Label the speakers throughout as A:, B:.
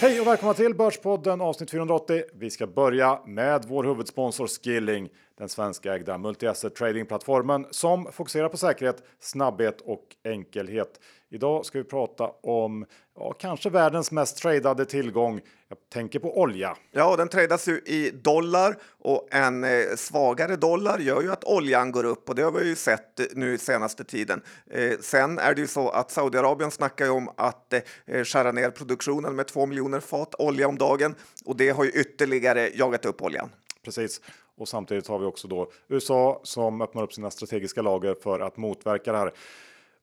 A: Hej och välkomna till Börspodden avsnitt 480. Vi ska börja med vår huvudsponsor Skilling, den svenska ägda multi-asset tradingplattformen som fokuserar på säkerhet, snabbhet och enkelhet. Idag ska vi prata om ja, kanske världens mest tradade tillgång. Jag tänker på olja.
B: Ja, den tradas ju i dollar och en eh, svagare dollar gör ju att oljan går upp och det har vi ju sett nu senaste tiden. Eh, sen är det ju så att Saudiarabien snackar ju om att eh, skära ner produktionen med två miljoner fat olja om dagen och det har ju ytterligare jagat upp oljan.
A: Precis. Och samtidigt har vi också då USA som öppnar upp sina strategiska lager för att motverka det här.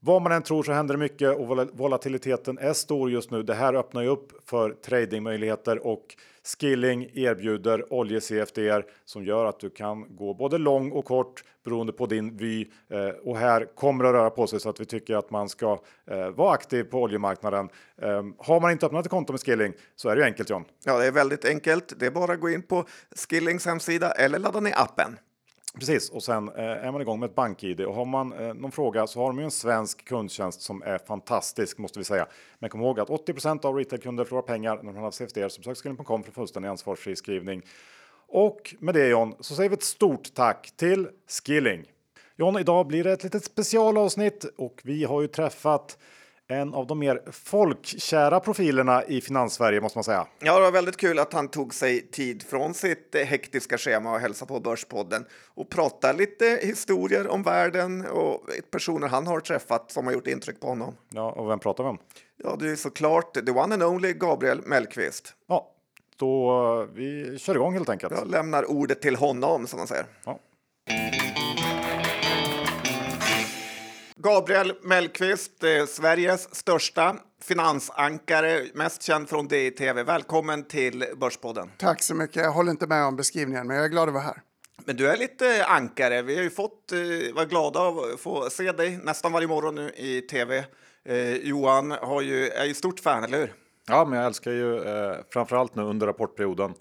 A: Vad man än tror så händer det mycket och volatiliteten är stor just nu. Det här öppnar ju upp för tradingmöjligheter och Skilling erbjuder olje CFDR som gör att du kan gå både lång och kort beroende på din vy. Eh, och här kommer det att röra på sig så att vi tycker att man ska eh, vara aktiv på oljemarknaden. Eh, har man inte öppnat ett konto med Skilling så är det enkelt John.
B: Ja, det är väldigt enkelt. Det är bara att gå in på Skillings hemsida eller ladda ner appen.
A: Precis, och sen eh, är man igång med ett bank-id och har man eh, någon fråga så har de ju en svensk kundtjänst som är fantastisk måste vi säga. Men kom ihåg att 80% av retailkunder förlorar pengar när de har CFDR så besök skilling.com för fullständig ansvarsfri skrivning. Och med det John så säger vi ett stort tack till Skilling. John, idag blir det ett litet specialavsnitt och vi har ju träffat en av de mer folkkära profilerna i Finanssverige måste man säga.
B: Ja, det var väldigt kul att han tog sig tid från sitt eh, hektiska schema och hälsa på Börspodden och prata lite historier om världen och personer han har träffat som har gjort intryck på honom.
A: Ja, och vem pratar vi om?
B: Ja, det är såklart the one and only Gabriel Mellqvist.
A: Ja, då eh, vi kör igång helt enkelt.
B: Jag lämnar ordet till honom som man säger.
A: Ja.
B: Gabriel Mellqvist, eh, Sveriges största finansankare, mest känd från DI-TV. Välkommen till Börspodden.
C: Tack så mycket. Jag håller inte med om beskrivningen, men jag är glad att vara här.
B: Men du är lite ankare. Vi har ju fått eh, vara glada att få se dig nästan varje morgon nu i TV. Eh, Johan har ju, är ju stort fan, eller hur?
A: Ja, men jag älskar ju eh, framförallt nu under rapportperioden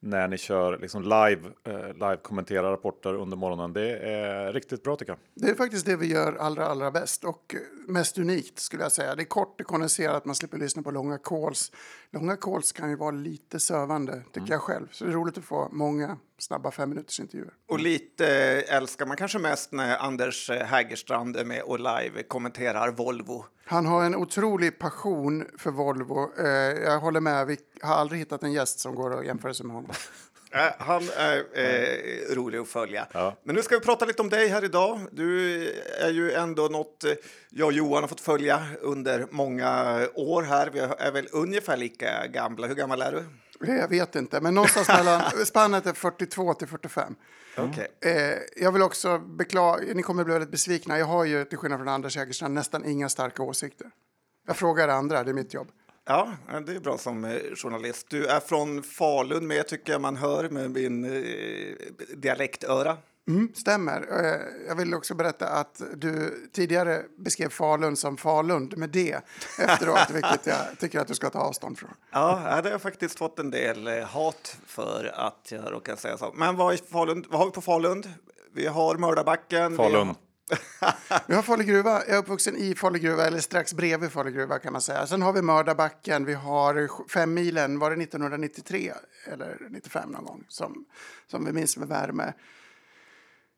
A: när ni kör liksom live, eh, live kommenterar rapporter under morgonen. Det är riktigt bra tycker jag.
C: Det är faktiskt det vi gör allra, allra bäst och mest unikt skulle jag säga. Det är kort, det kondenserat, man slipper lyssna på långa calls. Långa calls kan ju vara lite sövande tycker mm. jag själv. Så det är roligt att få många snabba fem minuters intervjuer.
B: Och lite älskar man kanske mest när Anders Hägerstrand är med och live kommenterar Volvo.
C: Han har en otrolig passion för Volvo. Eh, jag håller med, vi har aldrig hittat en gäst som går att jämföra sig med honom.
B: Han är eh, rolig att följa. Ja. Men nu ska vi prata lite om dig här idag. Du är ju ändå något eh, jag och Johan har fått följa under många år här. Vi är väl ungefär lika gamla. Hur gammal är du?
C: Jag vet inte, men någonstans mellan spannet är 42 till 45.
B: Okay.
C: Eh, jag vill också beklaga, ni kommer bli väldigt besvikna. Jag har ju till skillnad från Anders Hägerstrand nästan inga starka åsikter. Jag frågar andra, det är mitt jobb.
B: Ja, det är bra som eh, journalist. Du är från Falun med, tycker jag man hör med min eh, dialektöra.
C: Mm, stämmer. Eh, jag vill också berätta att du tidigare beskrev Falun som Falund med det efteråt, vilket jag tycker att du ska ta avstånd från.
B: Ja, det har jag faktiskt fått en del eh, hat för att jag råkar säga så. Men vad, Falun, vad har vi på Falund? Vi har Mördarbacken.
A: Falun.
C: vi har Falugruva. Jag är uppvuxen i Falugruva, eller strax bredvid Falugruva kan man säga. Sen har vi Mördarbacken, vi har fem milen, var det 1993 eller 95 någon gång som, som vi minns med värme.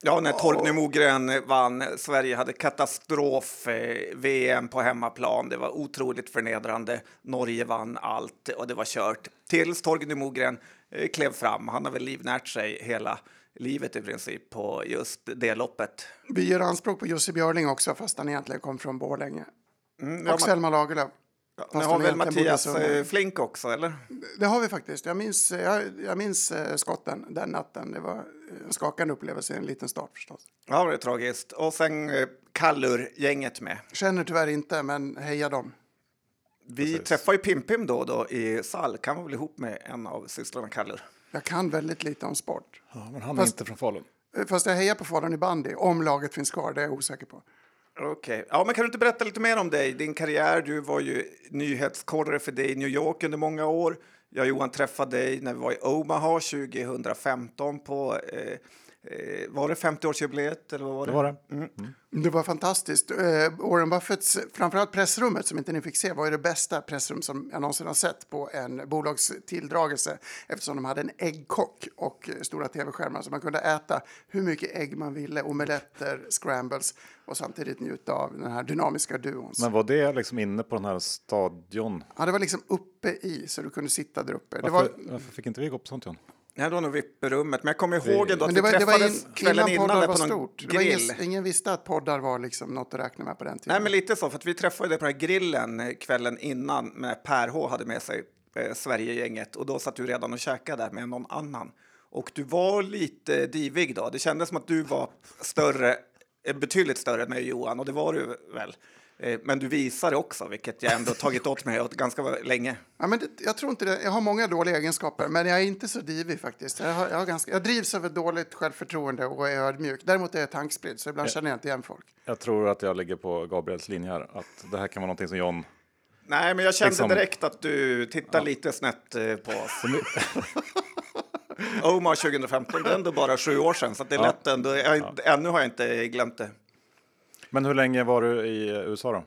B: Ja, när Torgny Mogren vann. Sverige hade katastrof-VM eh, på hemmaplan. Det var otroligt förnedrande. Norge vann allt och det var kört. Tills Torgny Mogren eh, klev fram. Han har väl livnärt sig hela livet i princip på just det loppet.
C: Vi gör anspråk på Jussi Björling också, fast han egentligen kom från Borlänge. Mm, ja, och Selma Lagerlöf.
B: Ja, ni har väl Mattias eh, Flink också, eller?
C: Det har vi faktiskt. Jag minns, jag, jag minns eh, skotten den natten. Det var en skakande upplevelse i en liten start förstås.
B: Ja, det är tragiskt. Och sen eh, Kallur-gänget med.
C: Känner tyvärr inte, men heja dem.
B: Vi Precis. träffar ju Pimpim då och då i Sall. Kan vara väl ihop med en av systrarna Kallur.
C: Jag kan väldigt lite om sport.
A: Ja, men han är fast, inte från Falun.
C: Fast jag hejar på Falun i bandy, om laget finns kvar. Det är jag osäker på.
B: Okej. Okay. Ja, men kan du inte berätta lite mer om dig? Din karriär, du var ju nyhetskorre för dig i New York under många år. Jag och Johan träffade dig när vi var i Omaha 2015 på eh, var det 50-årsjubileet eller vad var det?
A: Det var det.
B: Mm.
C: Det var fantastiskt. Eh, Warren Buffetts, framförallt pressrummet som inte ni fick se, var ju det bästa pressrum som jag någonsin har sett på en bolagstilldragelse eftersom de hade en äggkock och eh, stora tv-skärmar så man kunde äta hur mycket ägg man ville, omeletter, scrambles och samtidigt njuta av den här dynamiska duon.
A: Men var det liksom inne på den här stadion?
C: Ja, det var liksom uppe i så du kunde sitta där uppe. Det
A: Varför,
C: var,
A: varför fick inte vi gå på sånt John?
B: Nej, det var nog VIP-rummet. Men jag kommer ihåg ändå att
C: det
B: vi
C: var, det var
B: träffades
C: in,
B: kvällen
C: innan
B: innan
C: var
B: på någon
C: stort. Det
B: grill.
C: ingen, ingen visste att poddar var liksom något att räkna med på den tiden.
B: Nej, men lite så. För vi träffade på den här grillen eh, kvällen innan med Per H hade med sig eh, Sverigegänget och då satt du redan och käkade där med någon annan. Och du var lite divig då. Det kändes som att du var större, eh, betydligt större än mig och Johan och det var du väl. Eh, Men du visade också, vilket jag ändå tagit åt mig åt ganska länge.
C: Ja, men det, jag tror inte det. Jag har många dåliga egenskaper, men jag är inte så divig faktiskt. Jag, har, jag, har ganska, jag drivs av ett dåligt självförtroende och är ödmjuk. Däremot är jag tankspridd, så ibland känner jag inte igen folk.
A: Jag tror att jag ligger på Gabriels linje här. Att det här kan vara någonting som John...
B: Nej, men jag kände
A: Liksom-
B: direkt att du tittar lite snett eh, på oss. Omar 2015, det är ändå bara sju år sedan, så det är
A: Ja.
B: lätt ändå. Jag, Ännu har jag inte glömt det.
A: Men hur länge var du i USA då?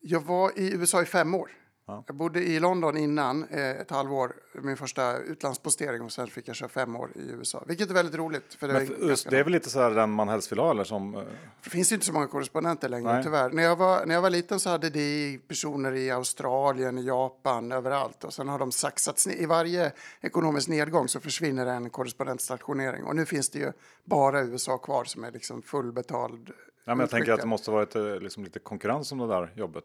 C: Jag var i USA i fem år.
A: Ja.
C: Jag bodde i London innan, eh, ett halvår, min första utlandspostering och sen fick jag köra fem år i USA. Vilket är väldigt roligt. För det,
A: Men
C: är
A: för,
C: ganska
A: det är väl lite så här den man helst vill ha eller som... eh,
C: Det finns inte så många korrespondenter längre,
A: Nej.
C: tyvärr. När jag, var, när jag var liten så hade de personer i Australien, i Japan, överallt. Och sen har de saxats ner. I varje ekonomisk nedgång så försvinner en korrespondentstationering. Och nu finns det ju bara USA kvar som är liksom fullbetald.
A: Ja, men jag tänker att det måste varit eh, liksom lite konkurrens om det där jobbet.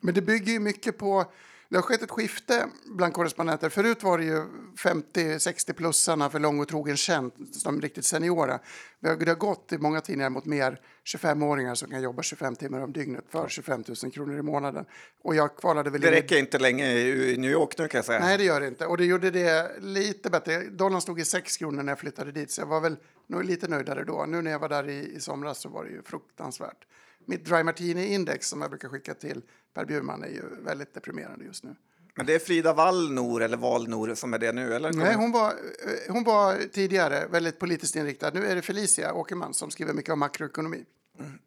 C: Men det bygger ju mycket på... Det har skett ett skifte bland korrespondenter. Förut var det ju 50-60-plussarna för lång och trogen tjänst, de riktigt seniora. Det har, det har gått i många tidningar mot mer 25-åringar som kan jobba 25 timmar om dygnet för 25 000 kronor i månaden. Och jag kvalade väl
B: Det
C: in
B: räcker inte länge i New York nu kan jag säga.
C: Nej, det gör det inte. Och det gjorde det lite bättre. Dollarn stod i 6 kronor när jag flyttade dit, så jag var väl nog lite nöjdare då. Nu när jag var där i, i somras så var det ju fruktansvärt. Mitt Dry Martini-index som jag brukar skicka till Per Bjurman är ju väldigt deprimerande just nu.
B: Men det är Frida Wallnor eller Valnor som är det nu, eller?
C: Nej, hon var, eh, hon var tidigare väldigt politiskt inriktad. Nu är det Felicia Åkerman som skriver mycket om makroekonomi.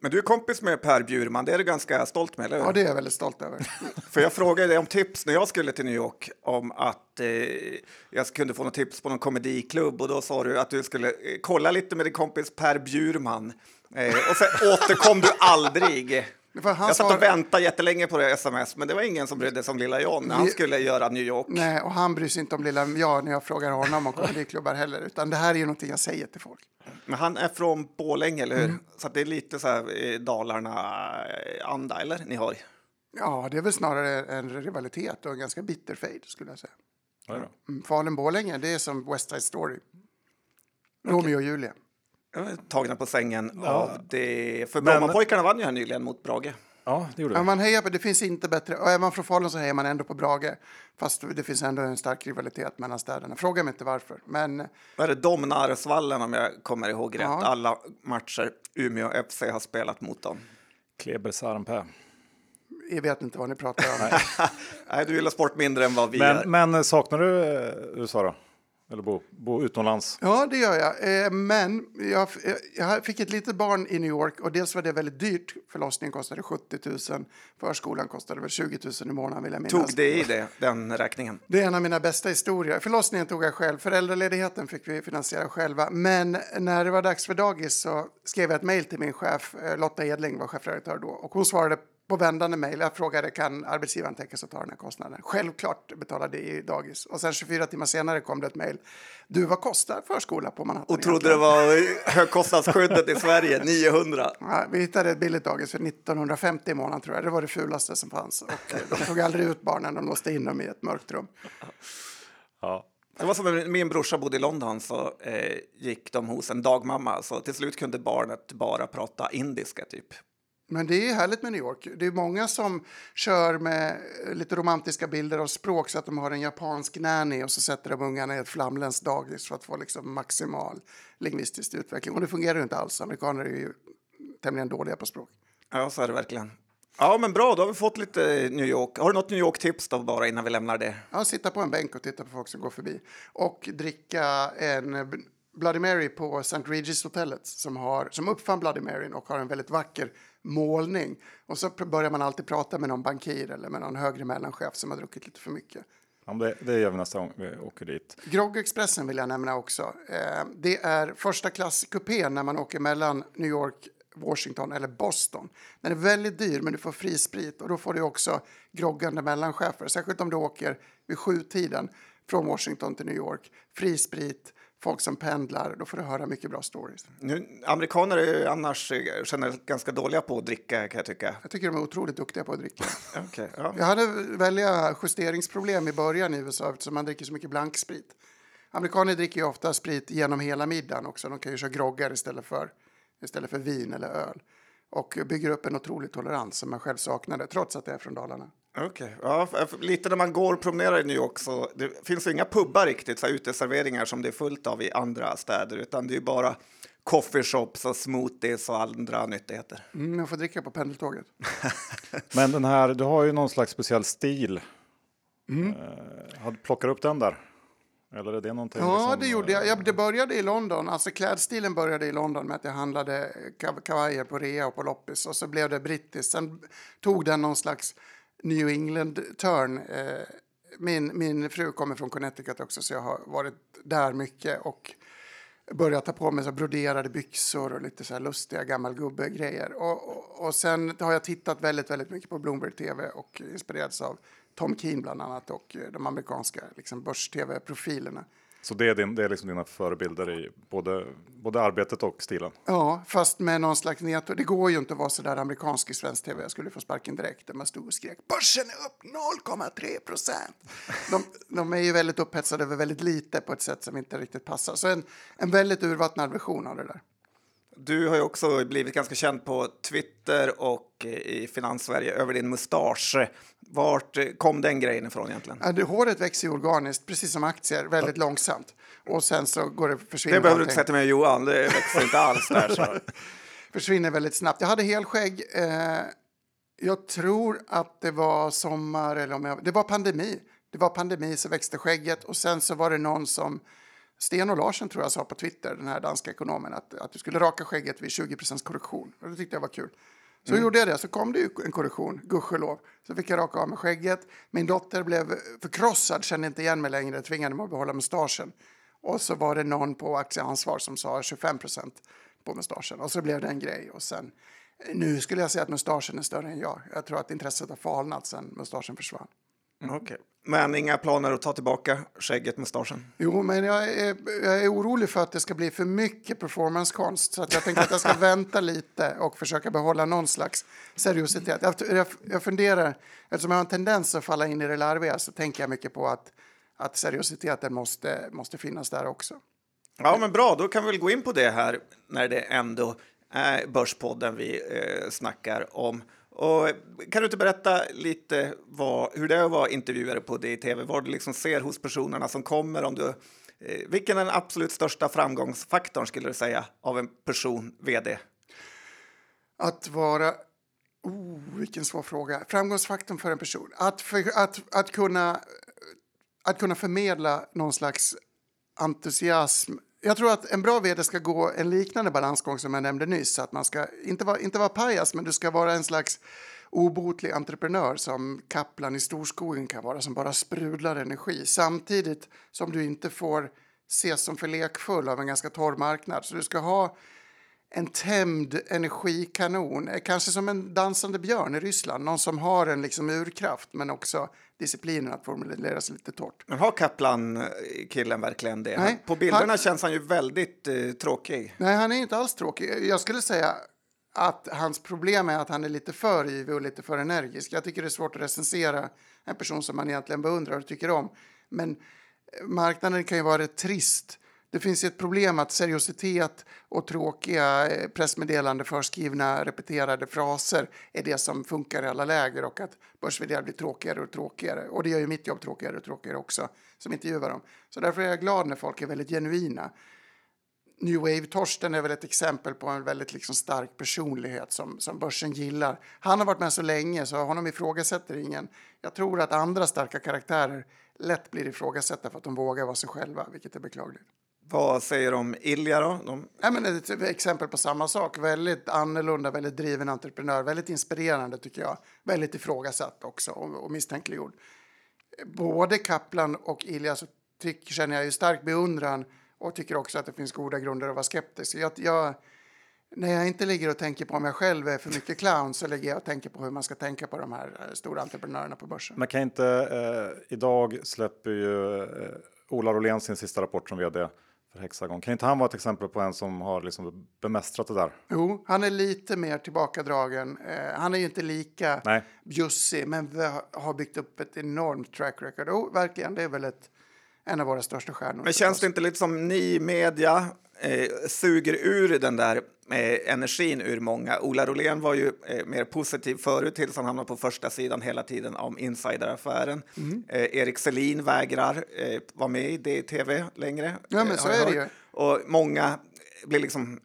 B: Men du är kompis med Per Bjurman, det är du ganska stolt med, eller hur?
C: Ja, det är jag väldigt stolt över.
B: För jag frågade dig om tips när jag skulle till New York om att eh, jag kunde få något tips på någon komediklubb och då sa du att du skulle eh, kolla lite med din kompis Per Bjurman. Eh, och sen återkom du aldrig. Jag satt
C: svar-
B: och väntade jättelänge på det sms, men det var ingen som brydde sig om lilla John när han
C: Vi-
B: skulle göra New York.
C: Nej, och han bryr sig inte om lilla jag när jag frågar honom om komediklubbar heller. Utan det här är ju någonting jag säger till folk.
B: Men han är från Borlänge, eller hur?
C: Mm.
B: Så att det är lite så här Dalarna-anda, eller? Ni har.
C: Ja, det är väl snarare en rivalitet och en ganska bitter fejd skulle jag säga.
A: Oj då.
C: Mm, Falun-Borlänge, det är som West Side Story. Romeo och Julia.
B: Tagna på sängen av det. För
A: Men-
B: Brommapojkarna vann ju här nyligen mot Brage.
A: Ja, det gjorde
C: Ja,
A: vi.
C: man hejar på, det finns inte bättre, och är man från Falun så hejar man ändå på Brage. Fast det finns ändå en stark rivalitet mellan städerna. Fråga mig inte varför. Men
B: Vad är det? Domnaresvallen om jag kommer ihåg rätt.
C: Ja.
B: Alla matcher Umeå FC har spelat mot dem.
A: Kleber Sarenpää.
C: jag vet inte vad ni pratar om.
B: Nej, du gillar sport mindre än vad vi gör.
A: Men, men saknar du eh, USA då? Eller bo, bo utomlands?
C: Ja, det gör jag. Eh, Men jag, jag fick ett litet barn i New York och dels var det väldigt dyrt. Förlossningen kostade 70 000. Förskolan kostade väl 20 000 i månaden vill jag minnas.
B: Tog det i det, den räkningen?
C: Det är en av mina bästa historier. Förlossningen tog jag själv. Föräldraledigheten fick vi finansiera själva. Men när det var dags för dagis så skrev jag ett mejl till min chef. eh, Lotta Edling var chefredaktör då. Och hon svarade på vändande mejl. Jag frågade kan arbetsgivaren tänka sig att ta den här kostnaden. Självklart betalade i dagis. Och sen 24 timmar senare kom det ett mejl. Du, vad kostar förskola på Manhattan?
B: Och trodde
C: egentligen?
B: det var högkostnadsskyddet i Sverige, 900.
C: Ja, vi hittade ett billigt dagis för 1950 i månaden tror jag. Det var det fulaste som fanns. Och eh, de tog aldrig ut barnen, de låste in dem i ett mörkt rum.
A: Ja.
B: Det var som när min brorsa bodde i London så eh, gick de hos en dagmamma så till slut kunde barnet bara prata indiska typ.
C: Men det är härligt med New York. Det är många som kör med eh, lite romantiska bilder av språk så att de har en japansk nanny och så sätter de ungarna i ett flamländskt dagis för att få liksom maximal lingvistisk utveckling. Och det fungerar ju inte alls. Amerikaner är ju tämligen dåliga på språk.
B: Ja, så är det verkligen. Ja, men bra, då har vi fått lite New York. Har du något New York-tips då bara innan vi lämnar det?
C: Ja, sitta på en bänk och titta på folk som går förbi. Och dricka en Bloody Mary på St. Regis-hotellet som, har, som uppfann Bloody Mary och har en väldigt vacker målning. Och så börjar man alltid prata med någon bankir eller med någon högre mellanchef som har druckit lite för mycket.
A: Ja, det, det gör vi nästa gång vi åker dit.
C: Grogg-expressen vill jag nämna också. Eh, det är första klass kupé när man åker mellan New York, Washington eller Boston. Den är väldigt dyr men du får fri sprit och då får du också groggande mellanchefer. Särskilt om du åker vid sjutiden från Washington till New York. Fri sprit, folk som pendlar. Då får du höra mycket bra stories.
B: Nu, amerikaner är ju annars eh, generellt ganska dåliga på att dricka kan jag tycka.
C: Jag tycker de är otroligt duktiga på att dricka.
B: Okay, ja.
C: Jag hade välja justeringsproblem i början i USA eftersom man dricker så mycket blanksprit. Amerikaner dricker ju ofta sprit genom hela middagen också. De kan ju köra groggar istället för, istället för vin eller öl. Och bygger upp en otrolig tolerans som man själv saknade trots att det är från Dalarna.
B: Okej, okay. ja, lite när man går och promenerar i New York så det finns ju inga pubbar riktigt, så här uteserveringar som det är fullt av i andra städer, utan det är bara coffeeshops och smoothies och andra nyttigheter.
C: Mm, jag får dricka på pendeltåget.
A: Men den här, du har ju någon slags speciell stil. Mm. Eh, plockar upp den där? Eller är det någonting?
C: Ja,
A: liksom,
C: det gjorde jag. jag. Det började i London. Alltså klädstilen började i London med att jag handlade kav kavajer på rea och på loppis. Och så blev det brittiskt. Sen tog den någon slags New England-turn. Eh, min, min fru kommer från Connecticut också, så jag har varit där mycket. Och börjat ta på mig så broderade byxor och lite så här lustiga gammalgubbe-grejer. Och, och, och, sen har jag tittat väldigt, väldigt mycket på Bloomberg TV och inspirerats av Tom Keen bland annat och de amerikanska liksom, börs-tv-profilerna.
A: Så det är, din, det är liksom dina förebilder i både, både arbetet och stilen?
C: Ja, fast med någon slags nedtur. Det går ju inte att vara så där amerikansk i svensk tv. Jag skulle få sparken direkt där man stod och skrek börsen är upp 0,3 procent. De, de, är ju väldigt upphetsade över väldigt lite på ett sätt som inte riktigt passar. Så en, en väldigt urvattnad version av det där.
B: Du har ju också blivit ganska känd på Twitter och i Finanssverige över din mustasch. Vart kom den grejen ifrån egentligen?
C: Ja, det, håret växer ju organiskt, precis som aktier, väldigt ja. långsamt. Och sen så går det försvinner
B: Det behöver du inte säga till mig Johan, det växer inte alls där. Så.
C: försvinner väldigt snabbt. Jag hade helskägg. Eh, jag tror att det var sommar, eller om jag, det var pandemi. Det var pandemi så växte skägget och sen så var det någon som Sten och Larsen tror jag sa på Twitter, den här danska ekonomen, att, att du skulle raka skägget vid 20 korrektion. Och det tyckte jag var kul. Så mm. gjorde jag det, så kom det ju en korrektion, gudskelov. Så fick jag raka av mig skägget. Min dotter blev förkrossad, kände inte igen mig längre, tvingade mig att behålla mustaschen. Och så var det någon på aktieansvar som sa 25% på mustaschen. Och så blev det en grej. Och sen, nu skulle jag säga att mustaschen är större än jag. Jag tror att intresset har falnat sen mustaschen försvann.
B: Mm. Okay. Men inga planer att ta tillbaka skägget, mustaschen?
C: Jo, men jag är, jag är orolig för att det ska bli för mycket performancekonst. Så att jag tänker att jag ska vänta lite och försöka behålla någon slags seriositet. Jag, jag, jag funderar, eftersom jag har en tendens att falla in i det larviga så tänker jag mycket på att, att seriositeten måste, måste finnas där också.
B: Ja, men bra, då kan vi väl gå in på det här när det ändå är Börspodden vi eh, snackar om. Och eh, kan du inte berätta lite vad, hur det är att vara intervjuare på DTV? Vad du liksom ser hos personerna som kommer? Om du, eh, vilken är den absolut största framgångsfaktorn skulle du säga av en person, vd?
C: Att vara... Oh, vilken svår fråga. Framgångsfaktorn för en person? Att, för, att, att, kunna, att kunna förmedla någon slags entusiasm jag tror att en bra vd ska gå en liknande balansgång som jag nämnde nyss. Att man ska inte vara, inte vara pajas, men du ska vara en slags obotlig entreprenör som Kaplan i storskogen kan vara, som bara sprudlar energi. Samtidigt som du inte får ses som för lekfull av en ganska torr marknad. Så du ska ha en tämd energikanon, eh, kanske som en dansande björn i Ryssland. Någon som har en liksom urkraft men också disciplinen att formulera sig lite torrt.
B: Men har Kaplan-killen verkligen det? Nej, På bilderna han, känns han ju väldigt eh, tråkig.
C: Nej, han är inte alls tråkig. Jag skulle säga att hans problem är att han är lite för ivrig och lite för energisk. Jag tycker det är svårt att recensera en person som man egentligen beundrar och tycker om. Men eh, marknaden kan ju vara rätt trist det finns ett problem att seriositet och tråkiga eh, pressmeddelande förskrivna repeterade fraser är det som funkar i alla läger och att börs blir tråkigare och tråkigare. Och det gör ju mitt jobb tråkigare och tråkigare också som intervjuar dem. Så därför är jag glad när folk är väldigt genuina. New Wave-Torsten är väl ett exempel på en väldigt liksom stark personlighet som, som börsen gillar. Han har varit med så länge så honom ifrågasätter ingen. Jag tror att andra starka karaktärer lätt blir ifrågasatta för att de vågar vara sig själva, vilket är beklagligt.
B: Vad säger du om Ilja då? De...
C: Ja, men ett exempel på samma sak. Väldigt annorlunda, väldigt driven entreprenör. Väldigt inspirerande tycker jag. Väldigt ifrågasatt också och, och misstänkliggjord. Både Kaplan och Ilja så tycker, känner jag ju stark beundran och tycker också att det finns goda grunder att vara skeptisk. Jag, jag, när jag inte ligger och tänker på om jag själv är för mycket clown så ligger jag och tänker på hur man ska tänka på de här eh, stora entreprenörerna på börsen.
A: Man kan inte, eh, idag släpper ju eh, Ola Rolén sin sista rapport som vd för Hexagon. Kan inte han vara ett exempel på en som har liksom bemästrat det där?
C: Jo, han är lite mer tillbakadragen. Eh, han är ju inte lika
A: Nej.
C: bjussig, men vi har byggt upp ett enormt track record. Och verkligen, det är väl ett, en av våra största stjärnor.
B: Men känns det inte lite som ni media eh, suger ur den där eh, energin ur många? Ola Rolén var ju eh, mer positiv förut tills han hamnade på första sidan hela tiden om insideraffären.
C: Mm.
B: Eh, Erik Selin vägrar eh, vara med i DTV längre.
C: Ja, men
B: eh,
C: så är det ju.
B: Och många blir liksom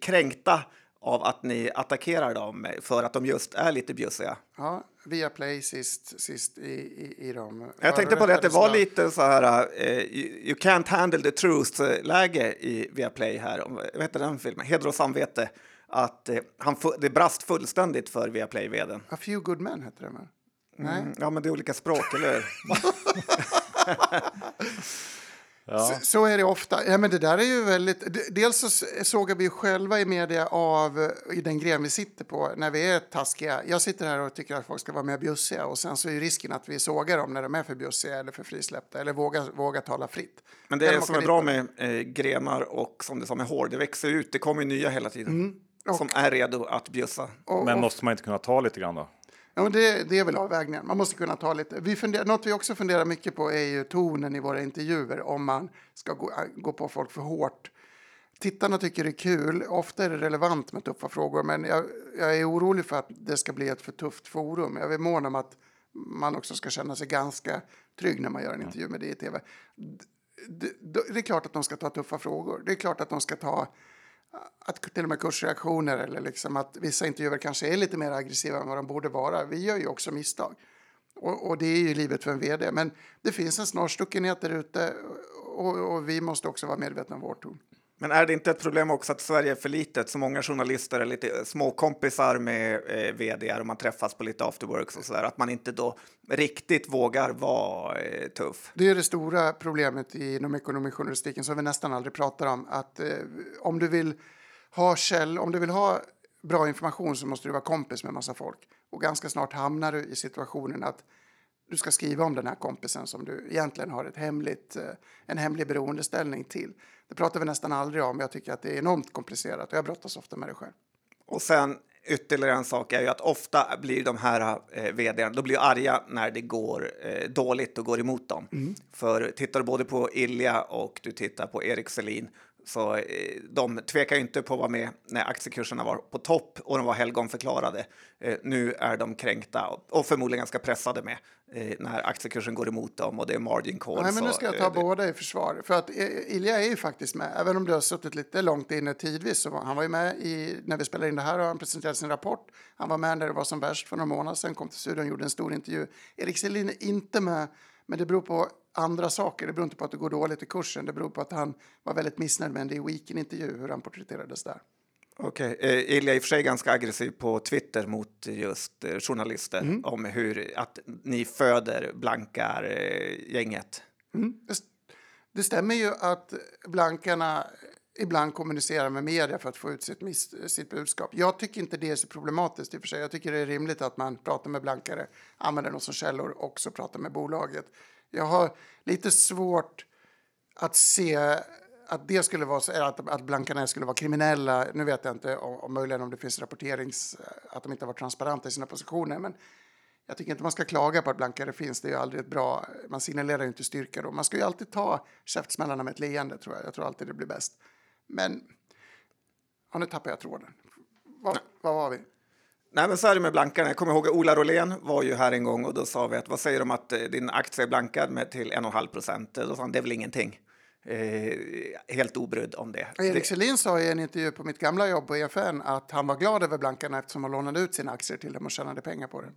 B: kränkta av att ni attackerar dem för att de just är lite bjussiga.
C: Ja, via Play sist, sist i, i, i dem.
B: Jag tänkte på det att det var lite så här eh, you, can't handle the truth-läge i Viaplay här. Vad heter den filmen? Heder och samvete. Att eh, han det brast fullständigt för Viaplay-veden.
C: A few good men heter den, va? Nej.
B: Mm, ja, men det är olika språk, eller hur?
C: Så, så är det ofta. Ja, men det där är ju väldigt... Dels så s- sågar vi själva i media av eh, i den gren vi sitter på när vi är taskiga. Jag sitter här och tycker att folk ska vara mer bjussiga och sen så är ju risken att vi sågar dem när de är för bjussiga eller för frisläppta eller vågar, vågar tala fritt.
B: Men det är som är bra med eh, grenar och som det sa med hår, det växer ut, det kommer ju nya hela tiden.
C: Mm. och-
B: Som är redo att bjussa.
C: Och,
A: Men
C: och,
A: måste man inte kunna ta lite grann då?
C: Ja, men det, det är väl avvägningen. Man måste kunna ta lite. Vi funderar, något vi också funderar mycket på är ju tonen i våra intervjuer. Om man ska gå, gå på folk för hårt. Tittarna tycker det är kul. Ofta är det relevant med tuffa frågor. Men jag, jag är orolig för att det ska bli ett för tufft forum. Jag är mån om att man också ska känna sig ganska trygg när man gör en intervju med det i tv. Det, det, det är klart att de ska ta tuffa frågor. Det är klart att de ska ta att till och med kursreaktioner eller liksom att vissa intervjuer kanske är lite mer aggressiva än vad de borde vara. Vi gör ju också misstag. Och, och det är ju livet för en vd. Men det finns en snarstuckenhet där ute och, och vi måste också vara medvetna om vår ton.
B: Men är det inte ett problem också att Sverige är för litet? Så många journalister är lite eh, småkompisar med eh, vd och man träffas på lite afterworks och så där. Att man inte då riktigt vågar vara eh, tuff.
C: Det är det stora problemet inom ekonomijournalistiken som vi nästan aldrig pratar om. Att eh, om du vill ha käll, om du vill ha bra information så måste du vara kompis med massa folk. Och ganska snart hamnar du i situationen att du ska skriva om den här kompisen som du egentligen har ett hemligt, eh, en hemlig beroendeställning till. Det pratar vi nästan aldrig om. Jag tycker att det är enormt komplicerat och jag brottas ofta med det själv.
B: Och sen ytterligare en sak är ju att ofta blir de här eh, vd då blir arga när det går eh, dåligt och går emot dem. För tittar du både på Ilja och du tittar på Erik Selin så eh, de tvekar inte på att vara med när aktiekurserna var på topp och de var helgonförklarade. Eh, nu är de kränkta och, förmodligen ganska pressade med eh, när aktiekursen går emot dem och det är margin calls.
C: Nej, men nu ska jag ta
B: det-
C: båda i försvar. För att Ilja är ju faktiskt med, även om du har suttit lite långt inne tidvis. Så han var ju med i, när vi spelade in det här och han presenterade sin rapport. Han var med när det var som värst för några månader sedan, kom till studion och gjorde en stor intervju. Erik Selin är inte med, men det beror på andra saker. Det beror inte på att det går dåligt i kursen. Det beror på att han var väldigt missnöjd med en The Weekend-intervju, hur han porträtterades där.
B: Okej, eh, Ilja är i och för sig ganska aggressiv på Twitter mot just eh, journalister
C: Mm.
B: om hur att ni föder blankar-gänget.
C: Mm. Det, det stämmer ju att blankarna ibland kommunicerar med media för att få ut sitt, miss, sitt budskap. Jag tycker inte det är så problematiskt i och för sig. Jag tycker det är rimligt att man pratar med blankare, använder dem som källor och också pratar med bolaget. Jag har lite svårt att se att det skulle vara så, att, att blankarna skulle vara kriminella. Nu vet jag inte om, om möjligen om det finns rapporterings, att de inte har varit transparenta i sina positioner, men jag tycker inte man ska klaga på att blankare finns. Det är ju aldrig ett bra, man signalerar ju inte styrka då. Man ska ju alltid ta käftsmällarna med ett leende tror jag. Jag tror alltid det blir bäst. Men, ja, nu tappar jag tråden. Vad, vad var vi?
B: Nej, men så är det med blankarna. Jag kommer ihåg att Ola Rolén var ju här en gång och då sa vi att vad säger om att eh, din aktie är blankad med till 1,5 procent? Då sa han det är väl ingenting. Eh, helt obrydd om det.
C: Erik Selin sa i en intervju på mitt gamla jobb på EFN att han var glad över blankarna eftersom han lånade ut sina aktier till dem och tjänade pengar på det.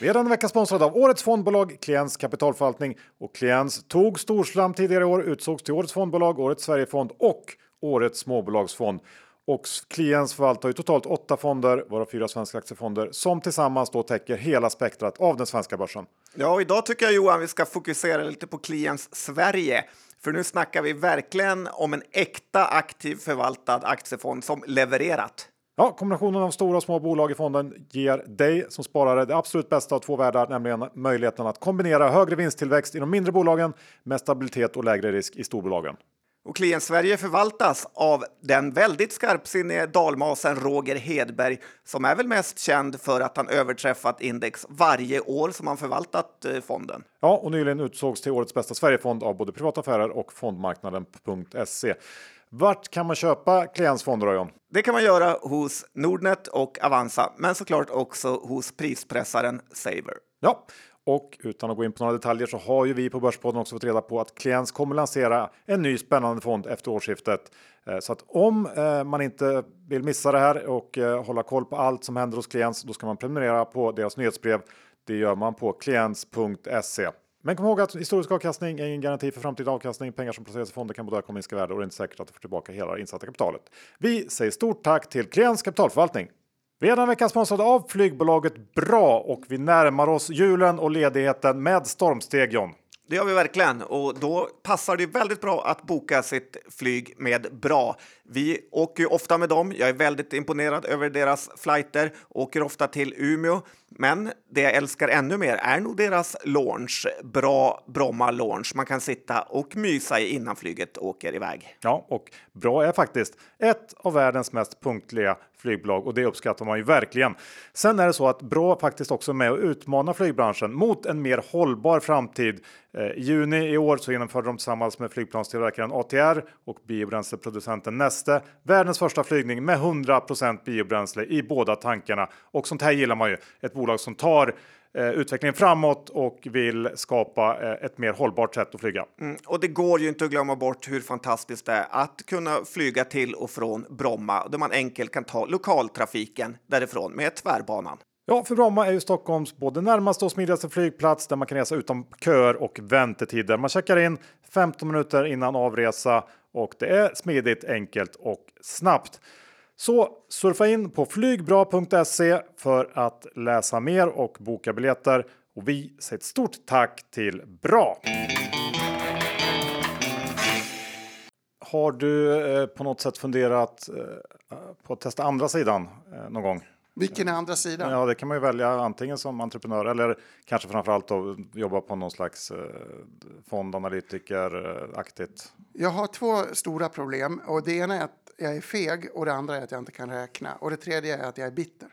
A: Vi är denna vecka sponsrade av årets fondbolag Kliens kapitalförvaltning och Kliens tog storslam tidigare i år, utsågs till årets fondbolag, årets Sverigefond och årets småbolagsfond. Och Kliens förvaltar ju totalt åtta fonder, varav fyra svenska aktiefonder, som tillsammans då täcker hela spektrat av den svenska börsen.
B: Ja, och idag tycker jag Johan vi ska fokusera lite på Kliens Sverige. För nu snackar vi verkligen om en äkta aktiv förvaltad aktiefond som levererat.
A: Ja, kombinationen av stora och små bolag i fonden ger dig som sparare det absolut bästa av två världar, nämligen möjligheten att kombinera högre vinsttillväxt i de mindre bolagen med stabilitet och lägre risk i storbolagen.
B: Och Klient Sverige förvaltas av den väldigt skarpsinnige dalmasen Roger Hedberg som är väl mest känd för att han överträffat index varje år som han förvaltat eh, fonden.
A: Ja, och nyligen utsågs till årets bästa Sverigefond av både privata affärer och fondmarknaden.se. Vart kan man köpa Klients fonder, John?
B: Det kan man göra hos Nordnet och Avanza, men såklart också hos prispressaren Saver.
A: Ja, och utan att gå in på några detaljer så har ju vi på Börspodden också fått reda på att Kliens kommer lansera en ny spännande fond efter årsskiftet. Eh, så att om eh, man inte vill missa det här och eh, hålla koll på allt som händer hos Kliens, då ska man prenumerera på deras nyhetsbrev. Det gör man på kliens.se. Men kom ihåg att historisk avkastning är ingen garanti för framtida avkastning. Pengar som placeras i fonder kan både öka och minska värde och det är inte säkert att du får tillbaka hela det insatta kapitalet. Vi säger stort tack till Kliens kapitalförvaltning. Vi är den veckan sponsrade av flygbolaget Bra och vi närmar oss julen och ledigheten med stormsteg John.
B: Det gör vi verkligen och då passar det väldigt bra att boka sitt flyg med Bra. Vi åker ofta med dem. Jag är väldigt imponerad över deras flighter. Åker ofta till Umeå. Men det jag älskar ännu mer är nog deras launch. Bra Bromma launch. Man kan sitta och mysa i innan flyget åker iväg.
A: Ja, och Bra är faktiskt ett av världens mest punktliga flygbolag och det uppskattar man ju verkligen. Sen är det så att BRÅ faktiskt också är med och utmanar flygbranschen mot en mer hållbar framtid. Eh, I juni i år så genomförde de tillsammans med flygplanstillverkaren ATR och biobränsleproducenten Neste världens första flygning med 100% biobränsle i båda tankarna. Och sånt här gillar man ju. Ett bolag som tar utvecklingen framåt och vill skapa eh, ett mer hållbart sätt att flyga.
B: Mm, och det går ju inte att glömma bort hur fantastiskt det är att kunna flyga till och från Bromma där man enkelt kan ta lokaltrafiken därifrån med tvärbanan.
A: Ja, för Bromma är ju Stockholms både närmaste och smidigaste flygplats där man kan resa utan köer och väntetider. Man checkar in 15 minuter innan avresa och det är smidigt, enkelt och snabbt. Så surfa in på flygbra.se för att läsa mer och boka biljetter. Och vi säger ett stort tack till Bra! Har du eh, på något sätt funderat eh, på att testa andra sidan eh, någon gång?
C: Vilken är andra sidan?
A: Ja, det kan man ju välja antingen som entreprenör eller kanske framförallt då jobba på någon slags eh, fondanalytiker-aktigt.
C: Jag har två stora problem och det ena är att jag är feg och det andra är att jag inte kan räkna och det tredje är att jag är bitter.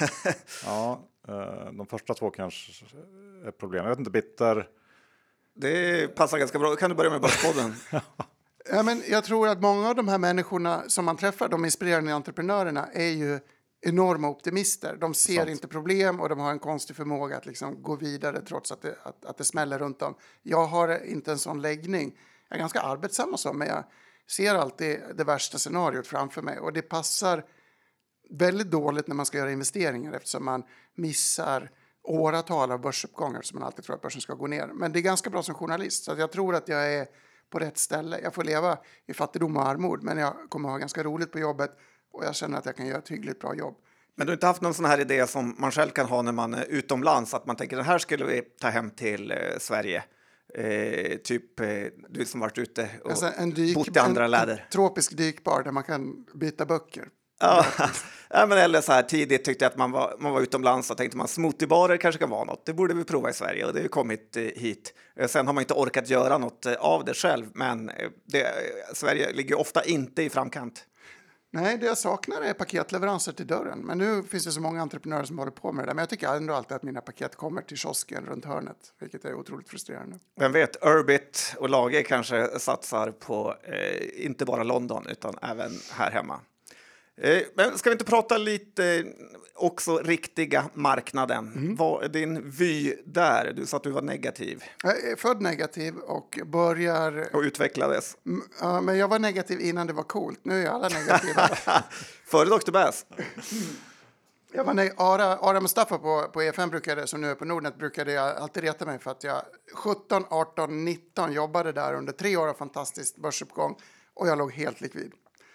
A: ja, eh, de första två kanske är problem. Jag vet inte, bitter.
B: Det passar ganska bra. Då kan du börja med Börspodden.
C: ja, men jag tror att många av de här människorna som man träffar, de inspirerande entreprenörerna, är ju enorma optimister. De ser Sant. inte problem och de har en konstig förmåga att liksom gå vidare trots att det, att, att det smäller runt dem. Jag har inte en sån läggning. Jag är ganska arbetsam och så, men jag ser alltid det värsta scenariot framför mig och det passar väldigt dåligt när man ska göra investeringar eftersom man missar åratal av börsuppgångar som man alltid tror att börsen ska gå ner. Men det är ganska bra som journalist så jag tror att jag är på rätt ställe. Jag får leva i fattigdom och armod men jag kommer ha ganska roligt på jobbet och jag känner att jag kan göra ett hyggligt bra jobb.
B: Men du har inte haft någon sån här idé som man själv kan ha när man är utomlands, att man tänker den här skulle vi ta hem till eh, Sverige? Eh, typ eh, du som varit ute och alltså dyk, bott i andra en, läder. En
C: tropisk dykbar där man kan byta böcker.
B: Ja, ja, men eller så här tidigt tyckte jag att man var, man var utomlands och tänkte man smoothiebarer kanske kan vara något. Det borde vi prova i Sverige och det har kommit eh, hit. Eh, sen har man inte orkat göra något eh, av det själv, men det, Sverige ligger ofta inte i framkant.
C: Nej, det jag saknar är paketleveranser till dörren. Men nu finns det så många entreprenörer som håller på med det där. Men jag tycker ändå alltid att mina paket kommer till kiosken runt hörnet, vilket är otroligt frustrerande.
B: Vem vet, Urbit och Lage kanske satsar på eh, inte bara London utan även här hemma. Eh, men ska vi inte prata lite också riktiga marknaden? Mm. Är din vy där? Du sa att du var negativ.
C: Jag är född negativ och börjar...
B: Och utvecklades.
C: Ja, men jag var negativ innan det var coolt. Nu är alla negativa.
B: Före Dr. Bass.
C: Ja, men nej, Ara, Ara Mustafa på, på EFN brukade, som nu är på Nordnet brukade jag alltid reta mig för att jag 17, 18, 19 jobbade där under tre år av fantastisk börsuppgång och jag låg helt likvid.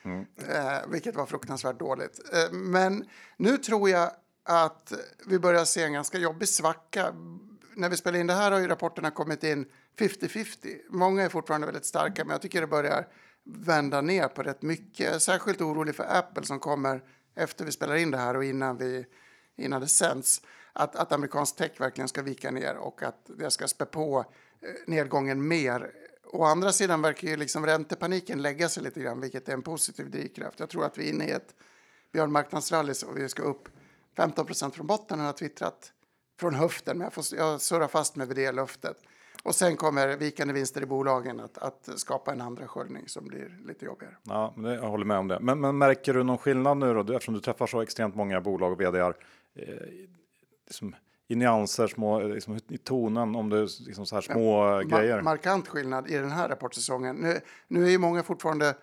C: Mm. Eh, vilket var fruktansvärt dåligt. Eh, men nu tror jag att vi börjar se en ganska jobbig svacka. När vi spelar in det här har ju rapporterna kommit in 50-50. Många är fortfarande väldigt starka, men jag tycker det börjar vända ner på rätt mycket. Jag är särskilt orolig för Apple som kommer efter vi spelar in det här och innan, vi, innan det sänds. Att, att amerikansk tech verkligen ska vika ner och att det ska spä på eh, nedgången mer. Å andra sidan verkar ju liksom räntepaniken lägga sig lite grann, vilket är en positiv drivkraft. Jag tror att vi är inne i ett björnmarknadsrally och vi ska upp 15 procent från botten, har jag twittrat från höften, men jag, får, jag surrar fast mig vid det löftet. Och sen kommer vikande vinster i bolagen att, att skapa en andra sköljning som blir lite jobbigare.
A: Ja, jag håller med om det. Men, men märker du någon skillnad nu då, eftersom du träffar så extremt många bolag och vdar. eh, liksom, i nyanser, små, liksom, i tonen, om det är liksom så här små ja, grejer?
C: Markant skillnad i den här rapportsäsongen. Nu, nu är ju många fortfarande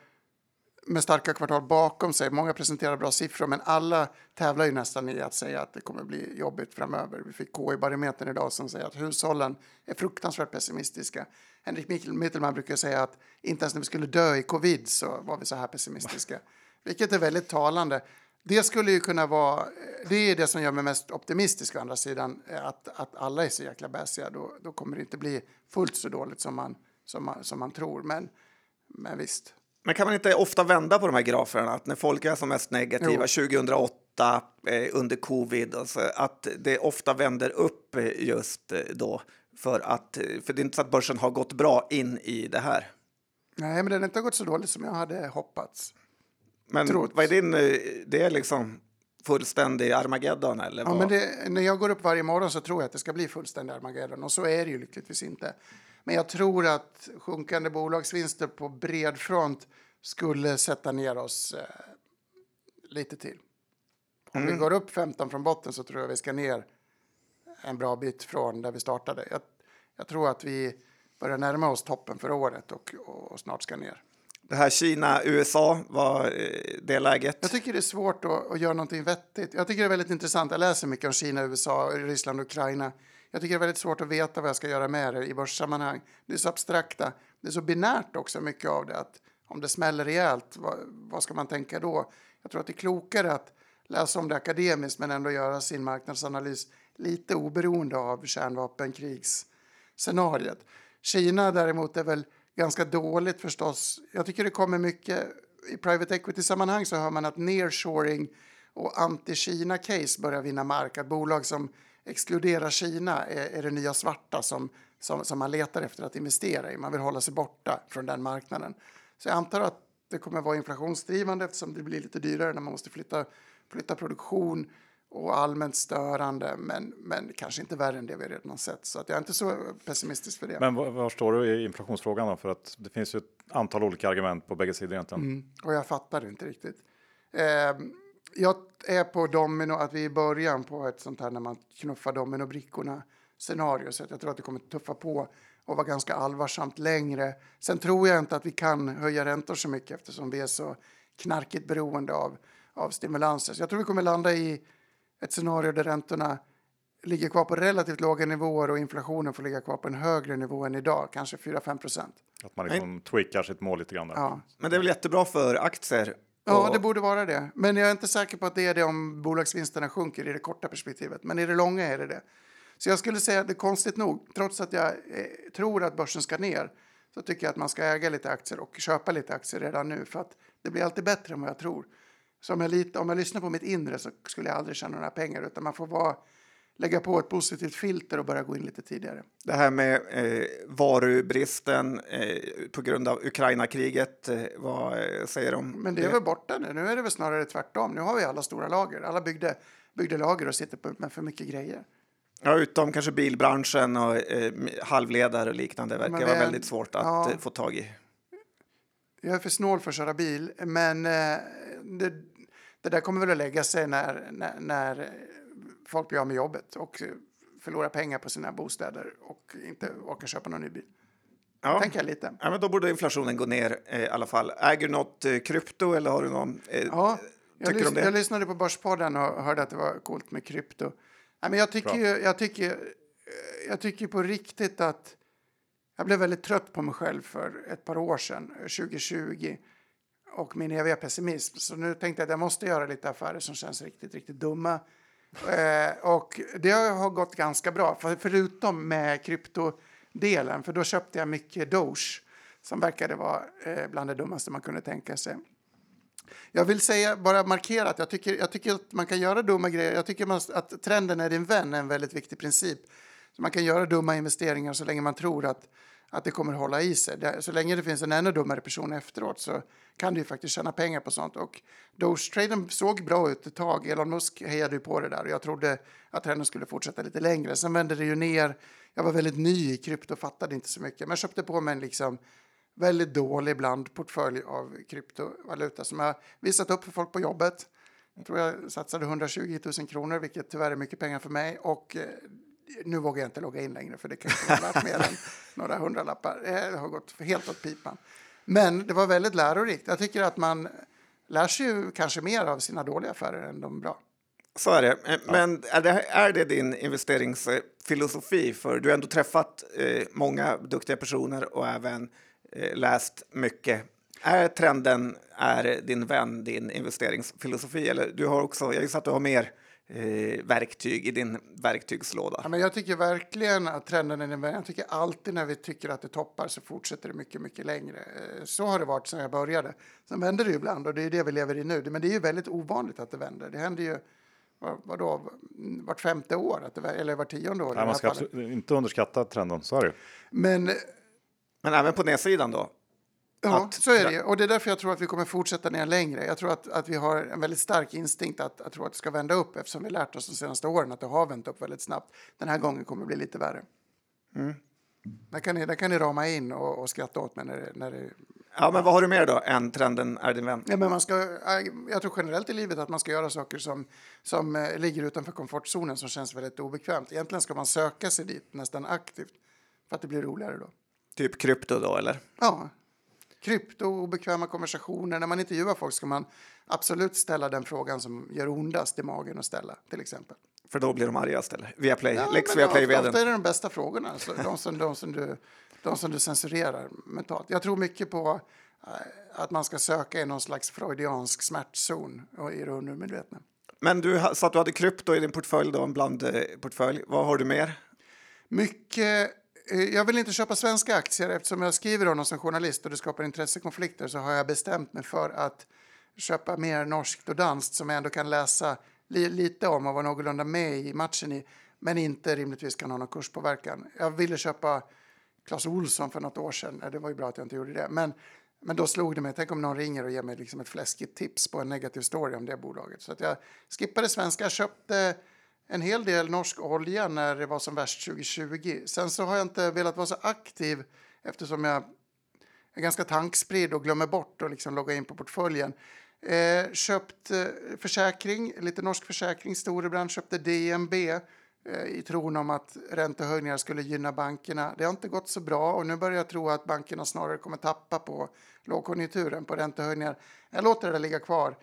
C: med starka kvartal bakom sig. Många presenterar bra siffror, men alla tävlar ju nästan i att säga att det kommer bli jobbigt framöver. Vi fick KI-barometern idag som säger att hushållen är fruktansvärt pessimistiska. Henrik Mittelman brukar säga att inte ens när vi skulle dö i covid så var vi så här pessimistiska, vilket är väldigt talande. Det skulle ju kunna vara, det är det som gör mig mest optimistisk å andra sidan, att, att alla är så jäkla bäsiga. Då, då kommer det inte bli fullt så dåligt som man, som man, som man tror. Men, men visst.
B: Men kan man inte ofta vända på de här graferna? Att när folk är som mest negativa jo. 2008 eh, under covid, alltså, att det ofta vänder upp eh, just eh, då. För, att, eh, för det är inte så att börsen har gått bra in i det här.
C: Nej, men den har inte gått så dåligt som jag hade hoppats.
B: Men Trott. vad är din... Det är liksom fullständig Armageddon? Eller
C: ja, men det, när jag går upp varje morgon så tror jag att det ska bli fullständig Armageddon. Och så är det ju lyckligtvis inte. Men jag tror att sjunkande bolagsvinster på bred front skulle sätta ner oss eh, lite till. Om mm. vi går upp 15 från botten så tror jag vi ska ner en bra bit från där vi startade. Jag, jag tror att vi börjar närma oss toppen för året och, och snart ska ner.
B: Det här Kina-USA, var eh, det läget?
C: Jag tycker det är svårt att, att göra någonting vettigt. Jag tycker det är väldigt intressant. Jag läser mycket om Kina, USA, Ryssland och Ukraina. Jag tycker det är väldigt svårt att veta vad jag ska göra med det i börssammanhang. Det är så abstrakta. Det är så binärt också, mycket av det. Att om det smäller rejält, vad, vad ska man tänka då? Jag tror att det är klokare att läsa om det akademiskt men ändå göra sin marknadsanalys lite oberoende av kärnvapenkrigsscenariet. Kina däremot är väl ganska dåligt förstås. Jag tycker det kommer mycket i private equity-sammanhang så hör man att nearshoring och anti-Kina-case börjar vinna mark. Att bolag som exkluderar Kina är, är det nya svarta som, som, som man letar efter att investera i. Man vill hålla sig borta från den marknaden. Så jag antar att det kommer vara inflationsdrivande eftersom det blir lite dyrare när man måste flytta, flytta produktion och allmänt störande, men, men kanske inte värre än det vi redan har sett. Så att jag är inte så pessimistisk för det.
A: Men var, var står du i inflationsfrågan då? För att det finns ju ett antal olika argument på bägge sidor egentligen. Mm,
C: och jag fattar det inte riktigt. Eh, jag är på domino, att vi är i början på ett sånt här när man knuffar dominobrickorna scenario, så att jag tror att det kommer tuffa på och vara ganska allvarsamt längre. Sen tror jag inte att vi kan höja räntor så mycket eftersom vi är så knarkigt beroende av, av stimulanser. Så jag tror vi kommer landa i ett scenario där räntorna ligger kvar på relativt låga nivåer och inflationen får ligga kvar på en högre nivå än idag, kanske 4-5 procent.
A: Att man liksom tweakar sitt mål lite grann. Där.
B: Ja. Men det är väl jättebra för aktier?
C: Ja, det borde vara det. Men jag är inte säker på att det är det om bolagsvinsterna sjunker i det korta perspektivet. Men i det långa är det det. Så jag skulle säga att det är konstigt nog, trots att jag eh, tror att börsen ska ner, så tycker jag att man ska äga lite aktier och köpa lite aktier redan nu för att det blir alltid bättre än vad jag tror. Så om jag, lite, om jag lyssnar på mitt inre så skulle jag aldrig tjäna några pengar utan man får vara, lägga på ett positivt filter och börja gå in lite tidigare.
B: Det här med eh, varubristen eh, på grund av Ukraina-kriget, eh, vad eh, säger de?
C: Men det är väl borta nu. Nu är det väl snarare tvärtom. Nu har vi alla stora lager. Alla byggde, byggde lager och sitter på med för mycket grejer.
B: Ja, utom kanske bilbranschen och eh, halvledare och liknande verkar det, vara väldigt svårt att ja, eh, få tag i.
C: Jag är för snål för att köra bil, men eh, det, det, där kommer väl att lägga sig när, när, när folk blir av med jobbet och förlorar pengar på sina bostäder och inte orkar köpa någon ny bil. Ja. Tänker jag lite.
B: Ja, men då borde inflationen gå ner eh, i alla fall. Äger du något eh, krypto eller har du någon?
C: Eh, ja, Jag, lys- jag lyssnade på Börspodden och hörde att det var coolt med krypto. Nej, men jag, tycker ju, jag, tycker, eh, jag tycker på riktigt att jag blev väldigt trött på mig själv för ett par år sedan, eh, 2020, och min eviga pessimism. Så nu tänkte jag att jag måste göra lite affärer som känns riktigt, riktigt dumma. Eh, och det har gått ganska bra, för, förutom med kryptodelen, för då köpte jag mycket Doge som verkade vara eh, bland det dummaste man kunde tänka sig. Jag vill säga, bara markera att jag tycker, jag tycker att man kan göra dumma grejer. Jag tycker man, att trenden är din vän är en väldigt viktig princip. Så man kan göra dumma investeringar så länge man tror att, att det kommer hålla i sig. Så länge det finns en ännu dummare person efteråt så kan du ju faktiskt tjäna pengar på sånt. Och Doge-traden såg bra ut ett tag. Elon Musk hejade ju på det där och jag trodde att trenden skulle fortsätta lite längre. Sen vände det ju ner. Jag var väldigt ny i krypto och fattade inte så mycket. Men jag köpte på mig en liksom väldigt dålig blandportfölj av kryptovaluta som jag visat upp för folk på jobbet. Jag tror jag satsade 120 000 kronor, vilket tyvärr är mycket pengar för mig. Och eh, nu vågar jag inte logga in längre, för det kan vara värt mer än några hundralappar. Det har gått helt åt pipan. Men det var väldigt lärorikt. Jag tycker att man lär sig ju kanske mer av sina dåliga affärer än de bra.
B: Så är det. Eh, Men är det, är det din investeringsfilosofi? För du har ändå träffat eh, många duktiga personer och även eh, läst mycket. Är trenden är din vän, din investeringsfilosofi? Eller du har också, jag gissar att du har mer eh, verktyg i din verktygslåda.
C: Ja, men jag tycker verkligen att trenden är den. Jag tycker alltid när vi tycker att det toppar så fortsätter det mycket, mycket längre. Eh, Så har det varit sedan jag började. Sen vänder det ju ibland och det är det vi lever i nu. Men det är ju väldigt ovanligt att det vänder. Det händer ju vad- vadå, vart femte år, att det, eller vart tionde år.
A: Nej, man ska absolut inte underskatta trenden, så är det.
C: Men
B: Men även på nedsidan då?
C: Ja,
B: att-
C: så är det. Och det är därför jag tror att vi kommer fortsätta ner längre. Jag tror att, att vi har en väldigt stark instinkt att, att tro att det ska vända upp eftersom vi lärt oss de senaste åren att det har vänt upp väldigt snabbt. Den här gången kommer det bli lite värre. Där, kan ni, där kan ni rama in och, och skratta åt mig när det, när det
B: Ja, men vad har du mer då än trenden är din vän?
C: Ja, men man ska, jag tror generellt i livet att man ska göra saker som, som eh, ligger utanför komfortzonen som känns väldigt obekvämt. Egentligen ska man söka sig dit nästan aktivt för att det blir roligare då.
B: Typ krypto då, eller?
C: Ja, krypto, obekväma konversationer. När man intervjuar folk ska man absolut ställa den frågan som gör ondast i magen att ställa, till exempel.
B: För då blir de argast, eller? Viaplay,
C: Ja,
B: Lex
C: men
B: Viaplay
C: ofta, är det de bästa frågorna, alltså, de, som, de, som du, de som du censurerar mentalt. Jag tror mycket på eh, att man ska söka i någon slags freudiansk smärtzon och i det undermedvetna.
B: Men du sa att du hade krypto i din portfölj, då, en blandportfölj. Vad har du mer?
C: Mycket... Eh, jag vill inte köpa svenska aktier eftersom jag skriver om dem som journalist och det skapar intressekonflikter så har jag bestämt mig för att köpa mer norskt och danskt som jag ändå kan läsa li lite om och vara någorlunda med i matchen i men inte rimligtvis kan ha någon kurspåverkan. Jag ville köpa Clas Olsson för något år sedan. Det var ju bra att jag inte gjorde det. Men, men då slog det mig, tänk om någon ringer och ger mig liksom ett fläskigt tips på en negativ story om det bolaget. Så att jag skippade svenska, köpte en hel del norsk olja när det var som värst 2020. Sen så har jag inte velat vara så aktiv eftersom jag är ganska tankspridd och glömmer bort att liksom logga in på portföljen. Eh, köpt eh, försäkring, lite norsk försäkring. Storebrand köpte DNB eh, i tron om att räntehöjningar skulle gynna bankerna. Det har inte gått så bra och nu börjar jag tro att bankerna snarare kommer tappa på lågkonjunkturen, på räntehöjningar. Jag låter det ligga kvar.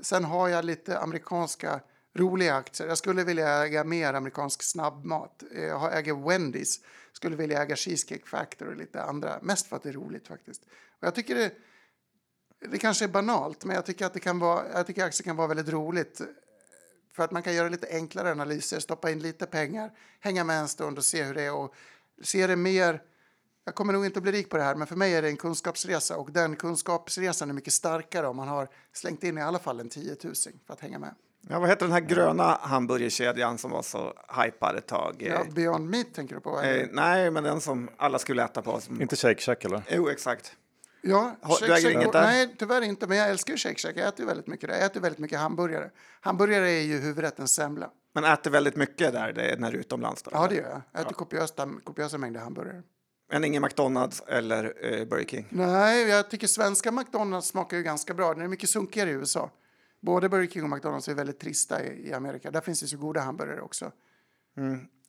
C: Sen har jag lite amerikanska roliga aktier. Jag skulle vilja äga mer amerikansk snabbmat. Jag äger Wendys. Skulle vilja äga Cheesecake Factory och lite andra. Mest för att det är roligt faktiskt. Och jag tycker det, det kanske är banalt, men jag tycker att det kan vara, jag tycker aktier kan vara väldigt roligt. För att man kan göra lite enklare analyser, stoppa in lite pengar, hänga med en stund och se hur det är. Och se det mer... Jag kommer nog inte att bli rik på det här, men för mig är det en kunskapsresa. Och den kunskapsresan är mycket starkare om man har slängt in i alla fall en 10 000 för att hänga med.
B: Ja, vad heter den här gröna hamburgerkedjan som var så hypad ett tag?
C: Ja, Beyond Meat tänker du på?
B: Eh, nej, men den som alla skulle äta på. Som...
A: Inte Shake Shack eller?
B: Jo, exakt.
C: Ja, Shake
B: du äger inget där?
C: Nej, tyvärr inte. Men jag älskar ju Shake Shack. Jag äter ju väldigt mycket där. Jag äter väldigt mycket hamburgare. Hamburgare är ju huvudrätten semla.
B: Men äter väldigt mycket där det är när du är utomlands? Då,
C: Ja, det gör jag. Jag äter kopiösa, kopiösa mängder hamburgare.
B: Men ingen McDonalds eller eh, Burger King?
C: Nej, jag tycker svenska McDonalds smakar ju ganska bra. Den är mycket sunkigare i USA. Både Burger King och McDonalds är väldigt trista i, i Amerika. Där finns det så goda hamburgare också.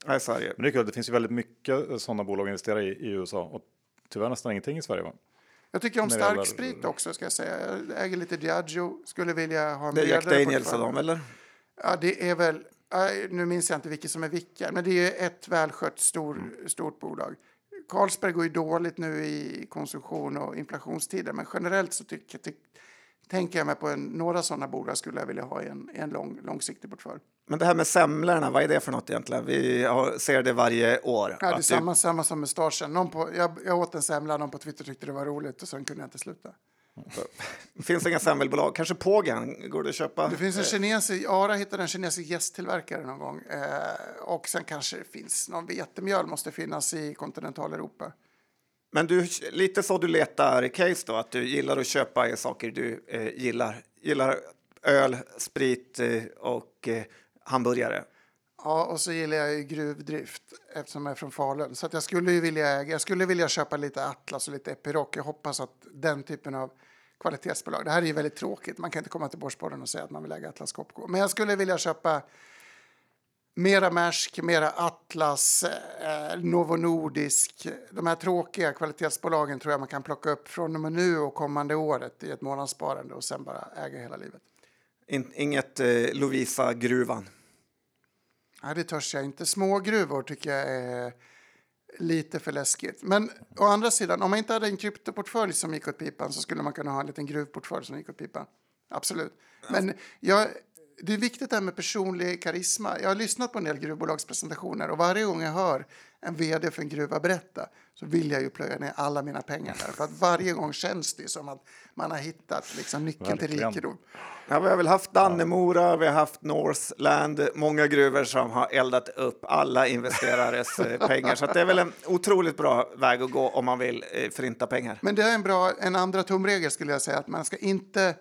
B: Nej, så är det ju.
A: Men det är kul, det finns ju väldigt mycket sådana bolag att investera i i USA och tyvärr nästan ingenting i Sverige va?
C: Jag tycker om
A: det gäller-
C: starksprit också, ska jag säga. Jag äger lite Diageo, skulle vilja ha en
B: Det är Jack Daniels
C: portfölj.
B: dem, eller?
C: Ja, det är väl... nej, Nu minns jag inte vilket som är vilka, men det är ett välskött stor,
B: Mm.
C: stort bolag. Carlsberg går ju dåligt nu i konsumtion och inflationstider, men generellt så tycker, ty, tänker jag mig på en, några sådana bolag skulle jag vilja ha i en, en lång, långsiktig portfölj.
B: Men det här med semlorna, vad är det för något egentligen? Vi har, ser det varje år.
C: Ja, det är
B: att du-
C: samma, samma som mustaschen. Någon på, jag, jag åt en semla, någon på Twitter tyckte det var roligt och sen kunde jag inte sluta.
B: finns inga semmelbolag. Kanske Pågen går det att köpa.
C: Det finns en kinesisk, Ara hittade en kinesisk gästtillverkare någon gång. Eh, och sen kanske det finns någon vetemjöl måste finnas i kontinentaleuropa.
B: Men du, lite så du letar case då, att du gillar att köpa saker du eh, gillar. Gillar öl, sprit eh, och eh, hamburgare.
C: Ja, och så gillar jag ju gruvdrift eftersom jag är från Falun. Så att jag skulle ju vilja äga, jag skulle vilja köpa lite Atlas och lite Epiroc. Jag hoppas att den typen av kvalitetsbolag. Det här är ju väldigt tråkigt. Man kan inte komma till Borgsborden och säga att man vill äga Atlas Copco. Men jag skulle vilja köpa mera Maersk, mera Atlas, eh, Novo Nordisk. De här tråkiga kvalitetsbolagen tror jag man kan plocka upp från och med nu och kommande året i ett månadssparande och sen bara äga hela livet.
B: In, inget eh, Lovisa-gruvan.
C: Nej, det törs jag inte. Små gruvor tycker jag är lite för läskigt. Men å andra sidan, om man inte hade en kryptoportfölj som gick åt pipan så skulle man kunna ha en liten gruvportfölj som gick åt pipan. Absolut. Men jag, det är viktigt det här med personlig karisma. Jag har lyssnat på en del gruvbolagspresentationer och varje gång jag hör en vd för en gruva berätta så vill jag ju plöja ner alla mina pengar där. För att varje gång känns det som att man har hittat liksom nyckeln till
A: Verkligen.
C: rikedom.
B: Ja, vi har väl haft Dannemora, vi har haft Northland, många gruvor som har eldat upp alla investerares eh, pengar. Så att det är väl en otroligt bra väg att gå om man vill eh, förinta pengar.
C: Men det är en bra, en andra tumregel skulle jag säga, att man ska inte,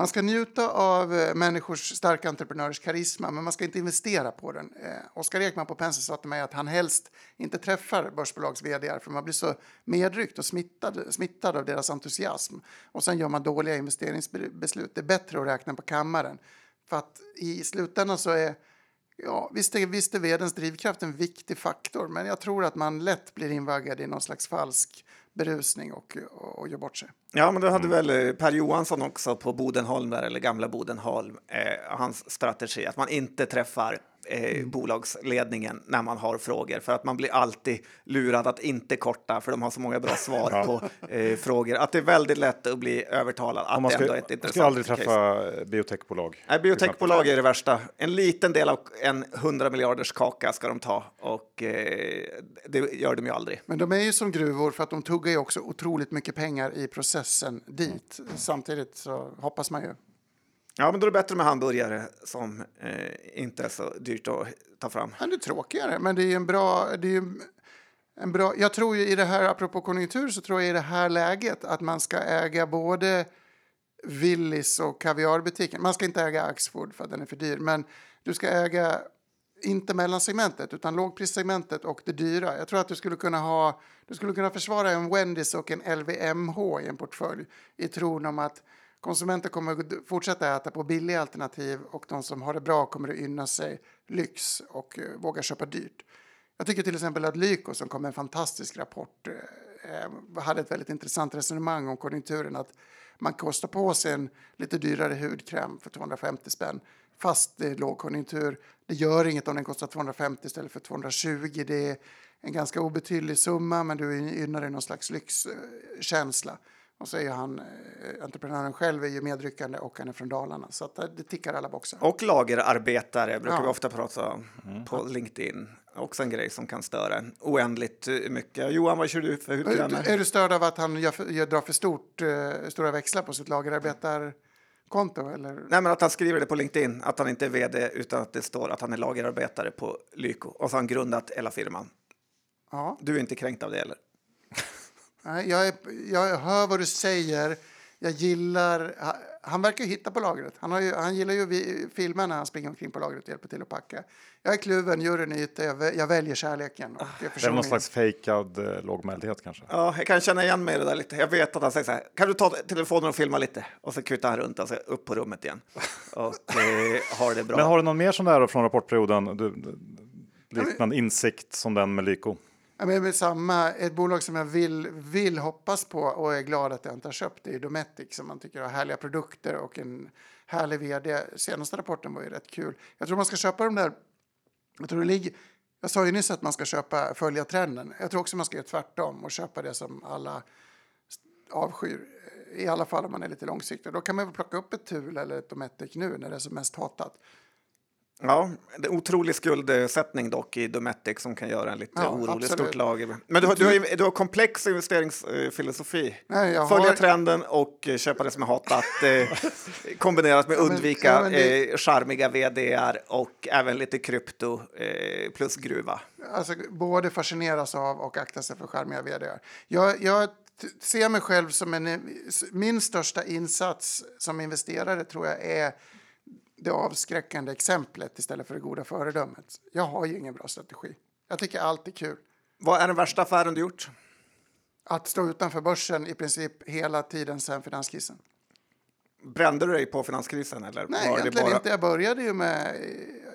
C: man ska njuta av eh, människors starka entreprenörers karisma, men man ska inte investera på den. Eh, Oskar Ekman på Penser sa till mig att han helst inte träffar börsbolags vd för man blir så medryckt och smittad, smittad av deras entusiasm. Och sen gör man dåliga investeringsbeslut. Det är bättre att räkna på kammaren. För att i slutändan så är Ja, visst är, visst är vdns drivkraft en viktig faktor, men jag tror att man lätt blir invaggad i någon slags falsk berusning och, och, och gör bort sig.
B: Ja, men då hade väl eh, Per Johansson också på Bodenholm, där, eller gamla Bodenholm, eh, hans strategi att man inte träffar eh, bolagsledningen när man har frågor för att man blir alltid lurad att inte korta för de har så många bra svar på eh, frågor att det är väldigt lätt att bli övertalad att
A: man ska,
B: ändå ett
A: man ska aldrig
B: case.
A: träffa eh, biotechbolag.
B: Nej, biotechbolag är det värsta. En liten del av en 100 miljarders kaka ska de ta och eh, det gör de ju aldrig.
C: Men de är ju som gruvor för att de tuggar ju också otroligt mycket pengar i processen dit. Samtidigt så hoppas man ju.
B: Ja, men då är det bättre med hamburgare som eh, inte är så dyrt att ta fram.
C: Ja, det är tråkigare, men det är en bra... Det är ju en bra jag tror ju i det här, apropå konjunktur, så tror jag i det här läget att man ska äga både Willys och kaviarbutiken. Man ska inte äga Axfood för att den är för dyr, men du ska äga inte mellansegmentet utan lågprissegmentet och det dyra. Jag tror att du skulle kunna ha du skulle kunna försvara en Wendys och en LVMH i en portfölj i tron om att konsumenter kommer att fortsätta äta på billiga alternativ och de som har det bra kommer att ynna sig lyx och eh, våga köpa dyrt. Jag tycker till exempel att Lyko som kom med en fantastisk rapport eh, hade ett väldigt intressant resonemang om konjunkturen att man kostar på sig en lite dyrare hudkräm för 250 spänn fast det är lågkonjunktur. Det gör inget om den kostar 250 istället för 220. Det är en ganska obetydlig summa men du gynnar dig någon slags lyxkänsla. Och så är han, eh, entreprenören själv är ju medryckande och han är från Dalarna. Så att eh, det tickar alla boxar.
B: Och lagerarbetare brukar
C: Ja.
B: vi ofta prata om på LinkedIn. Också en grej som kan störa en oändligt eh, mycket. Johan, vad kör du för hudkrämer?
C: Är du störd av att han gör, för- gör, drar för stort, eh, stora växlar på sitt lagerarbetarkonto? Eller?
B: Nej, men att han skriver det på LinkedIn, att han inte är vd utan att det står att han är lagerarbetare på Lyko. Och så har han grundat hela firman.
C: Ja.
B: Du är inte kränkt av det eller?
C: Jag, är, jag hör vad du säger. Jag gillar... ha- Han verkar ju hitta på lagret. Han, har ju, han gillar ju vi, filmer när han springer omkring på lagret och hjälper till att packa. Jag är kluven, juryn är ute. Jag, vä- jag väljer kärleken. Och jag
A: Det är någon
C: min-
A: slags fejkad eh, lågmäldhet kanske.
B: Ja, jag kan känna igen mig i det där lite. Jag vet att han säger så här, kan du ta telefonen och filma lite? Och så kutar han runt och så upp på rummet igen. Och eh, har det bra.
A: Men har du någon mer sån där från rapportperioden? Du, liknande insikt som den med Lyko?
C: Ja, men med samma, ett bolag som jag vill, vill hoppas på och är glad att jag inte har köpt det är Dometic som man tycker har härliga produkter och en härlig vd. Senaste rapporten var ju rätt kul. Jag tror man ska köpa de där... Jag, tror det ligger, jag sa ju nyss att man ska köpa, följa trenden. Jag tror också man ska göra tvärtom och köpa det som alla avskyr. I alla fall om man är lite långsiktig. Då kan man väl plocka upp ett Thul eller ett Dometic nu när det är som mest hatat.
B: Ja, det är otrolig skuldsättning dock i Dometic som kan göra en lite
C: Ja,
B: orolig
C: absolut.
B: stort lager. Men du har, du har, du har komplex investeringsfilosofi.
C: Nej,
B: Följa
C: har-
B: trenden och köpa det som är hatat eh, kombinerat med
C: men-
B: undvika
C: ja, men det-
B: eh, charmiga vdr och även lite krypto eh, plus gruva.
C: Alltså, både fascineras av och akta sig för charmiga vd. Jag, jag ser mig själv som en... Min största insats som investerare tror jag är det avskräckande exemplet istället för det goda föredömet. Jag har ju ingen bra strategi. Jag tycker allt är kul.
B: Vad är den värsta affären du gjort?
C: Att stå utanför börsen i princip hela tiden sedan finanskrisen.
B: Brände du dig på finanskrisen? Eller
C: Nej, egentligen
B: bara...
C: inte. Jag började ju med...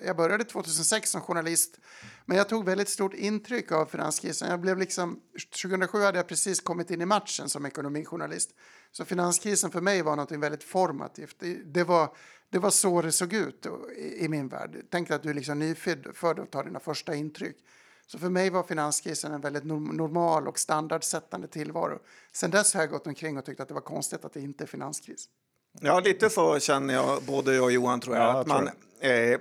C: Jag började 2006 som journalist. Men jag tog väldigt stort intryck av finanskrisen. Jag blev liksom, 2007 hade jag precis kommit in i matchen som ekonomijournalist. Så finanskrisen för mig var något väldigt formativt. Det, det, var, det var så det såg ut i, i min värld. Tänk att du är liksom nyfödd född och tar dina första intryck. Så för mig var finanskrisen en väldigt norm- normal och standardsättande tillvaro. Sen dess har jag gått omkring och tyckt att det var konstigt att det inte är finanskris.
B: Ja, lite så känner jag, både jag och Johan, tror jag.
A: Ja, jag
B: att
A: tror
B: man eh, eh,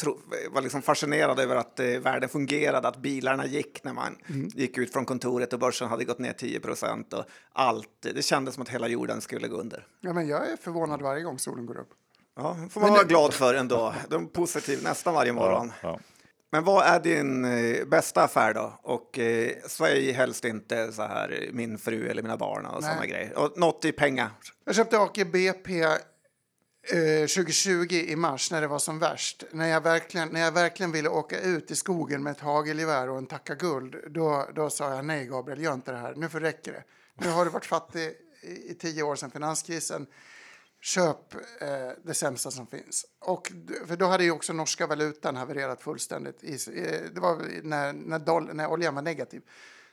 B: tro, var liksom fascinerad över att eh, världen fungerade, att bilarna gick när man
C: Mm.
B: gick ut från kontoret och börsen hade gått ner 10 procent och allt. Det kändes som att hela jorden skulle gå under.
C: Ja, men jag är förvånad varje gång solen går upp.
B: Ja, får man vara glad för ändå. De är positiv nästan varje morgon.
A: Ja,
B: Men vad är din eh, bästa affär då? Och eh, säg helst inte så här eh, min fru eller mina barn och sådana grejer. Och något i pengar.
C: Jag köpte AKBP eh, 2020 i mars när det var som värst. När jag, verkligen, när jag verkligen ville åka ut i skogen med ett hagelgevär och en tacka guld. Då, då sa jag nej Gabriel, gör inte det här. Nu får räcker det. Nu har du varit fattig i, i tio år sedan finanskrisen. Köp eh, det sämsta som finns. Och, för då hade ju också norska valutan havererat fullständigt. I, eh, det var när, när, doll, när oljan var negativ.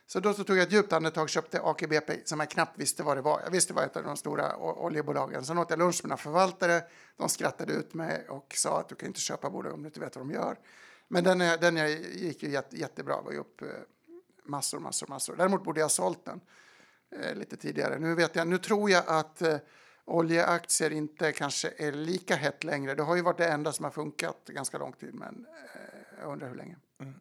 C: Så då så tog jag ett djupt andetag och köpte AKBP som jag knappt visste vad det var. Jag visste det var ett av de stora oljebolagen. Sen åt jag lunch med några förvaltare. De skrattade ut mig och sa att du kan inte köpa bolag om du inte vet vad de gör. Men den, den jag gick ju jätte, jättebra. Var ju upp eh, massor, massor, massor. Däremot borde jag ha sålt den eh, lite tidigare. Nu, vet jag, nu tror jag att eh, oljeaktier inte kanske är lika hett längre. Det har ju varit det enda som har funkat ganska lång tid, men eh, jag undrar hur länge.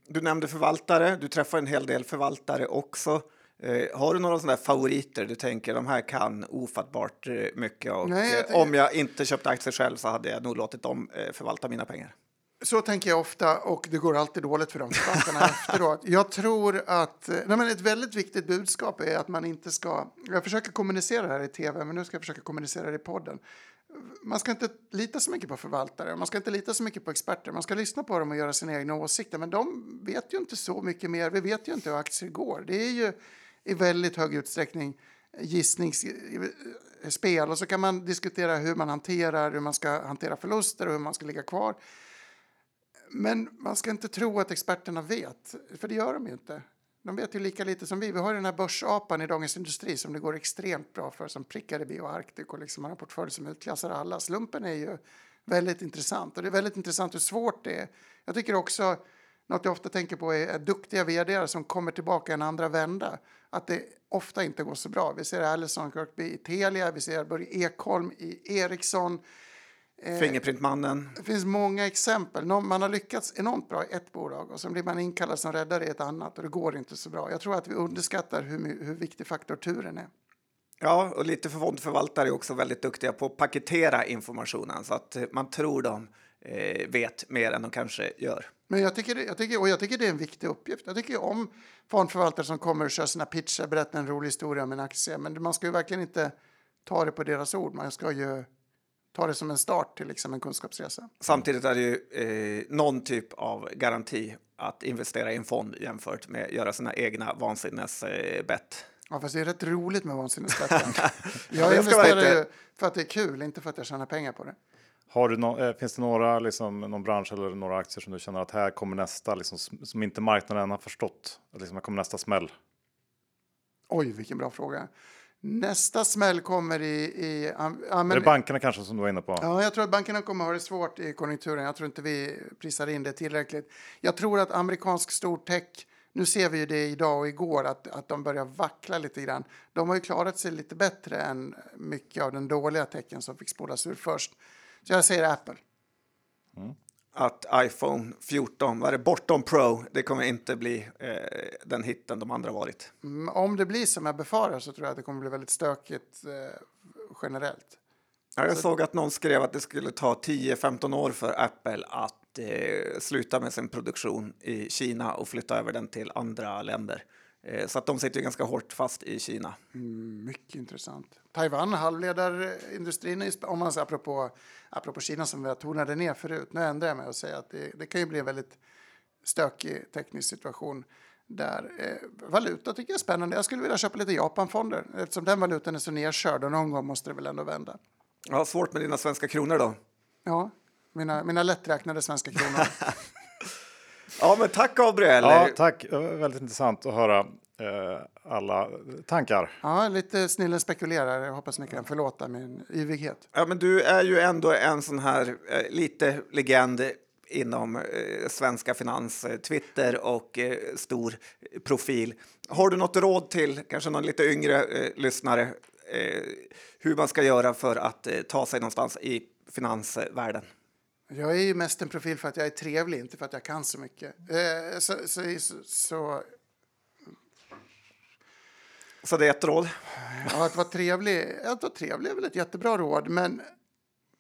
B: Du nämnde förvaltare, du träffar en hel del förvaltare också. Eh, har du några sådana favoriter du tänker de här kan ofattbart eh, mycket och
C: Nej, jag
B: eh,
C: tänker-
B: om jag inte köpte aktier själv så hade jag nog låtit dem eh, förvalta mina pengar.
C: Så tänker jag ofta och det går alltid dåligt för de författarna efteråt. Jag tror att eh, nej men ett väldigt viktigt budskap är att man inte ska... Jag försöker kommunicera det här i tv, men nu ska jag försöka kommunicera det i podden. Man ska inte lita så mycket på förvaltare, man ska inte lita så mycket på experter. Man ska lyssna på dem och göra sina egna åsikter, men de vet ju inte så mycket mer. Vi vet ju inte hur aktier går. Det är ju i väldigt hög utsträckning gissningsspel och så kan man diskutera hur man hanterar, hur man ska hantera förluster och hur man ska ligga kvar. Men man ska inte tro att experterna vet, för det gör de ju inte. De vet ju lika lite som vi. Vi har ju den här börsapan i Dagens Industri som det går extremt bra för, som prickar i Bioarctic och liksom har en portfölj som utklassar alla. Slumpen är ju väldigt intressant och det är väldigt intressant hur svårt det är. Jag tycker också, något jag ofta tänker på är, är duktiga vd som kommer tillbaka en andra vända. Att det ofta inte går så bra. Vi ser Allison Kirkby i Telia, vi ser Börje Ekholm i Ericsson. Eh,
B: Fingerprintmannen.
C: Det finns många exempel. Man har lyckats enormt bra i ett bolag och sen blir man inkallad som räddare i ett annat och det går inte så bra. Jag tror att vi underskattar hur, hur viktig faktor turen är.
B: Ja, och lite för fondförvaltare är också väldigt duktiga på att paketera informationen så att man tror de eh, vet mer än de kanske gör.
C: Men jag tycker, det- jag tycker, och jag tycker det är en viktig uppgift. Jag tycker om fondförvaltare som kommer och kör sina pitcher, berättar en rolig historia om en aktie. Men man ska ju verkligen inte ta det på deras ord. Man ska ju ta det som en start till liksom en kunskapsresa.
B: Samtidigt är det ju eh, någon typ av garanti att investera i en fond jämfört med att göra sina egna vansinnesbett.
C: Ja, fast det är rätt roligt med vansinnesskatten.
B: Ja,
C: jag investerar ju för att det är kul, inte för att jag tjänar pengar på det.
A: Har du no eh, finns det några, liksom, någon bransch eller några aktier som du känner att här kommer nästa, liksom, som inte marknaden har förstått? Liksom, här kommer nästa smäll?
C: Oj, vilken bra fråga. Nästa smäll kommer i... i ja,
A: men, är det bankerna kanske som du var inne på?
C: Ja, jag tror att bankerna kommer ha det svårt i konjunkturen. Jag tror inte vi prisar in det tillräckligt. Jag tror att amerikansk stortech, nu ser vi ju det idag och igår, att, att de börjar vackla lite grann. De har ju klarat sig lite bättre än mycket av den dåliga tecken som fick spolas ur först. Så jag säger Apple.
B: Mm. Att iPhone 14, vad är det, bortom Pro, det kommer inte bli eh, den hitten de andra varit.
C: Mm, om det blir som jag befarar så tror jag att det kommer bli väldigt stökigt eh, generellt.
B: Ja, jag så... såg att någon skrev att det skulle ta 10-15 år för Apple att eh, sluta med sin produktion i Kina och flytta över den till andra länder. Eh, så att de sitter ganska hårt fast i Kina.
C: Mm, mycket intressant. Taiwan, halvledarindustrin, om man säger apropå, apropå Kina som vi tonade ner förut. Nu ändrar jag mig och säger att det, det kan ju bli en väldigt stökig teknisk situation där eh, valuta tycker jag är spännande. Jag skulle vilja köpa lite Japanfonder eftersom den valutan är så nedkörd och någon gång måste det väl ändå vända.
B: Ja, svårt med dina svenska kronor då?
C: Ja, mina, mina lätträknade svenska kronor.
B: Ja, men tack Gabriel.
A: Ja, tack. Väldigt intressant att höra eh, alla tankar.
C: Ja, lite snillen spekulerar. Jag hoppas ni kan förlåta min yvighet.
B: Ja, men du är ju ändå en sån här eh, lite legend inom eh, svenska finans, eh, Twitter och eh, stor profil. Har du något råd till kanske någon lite yngre eh, lyssnare eh, hur man ska göra för att ta sig någonstans i finansvärlden?
C: Jag är ju mest en profil för att jag är trevlig, inte för att jag kan så mycket. Eh, så, så, så,
B: så, det är ett råd?
C: Ja, att vara trevlig, att vara trevlig är väl ett jättebra råd, men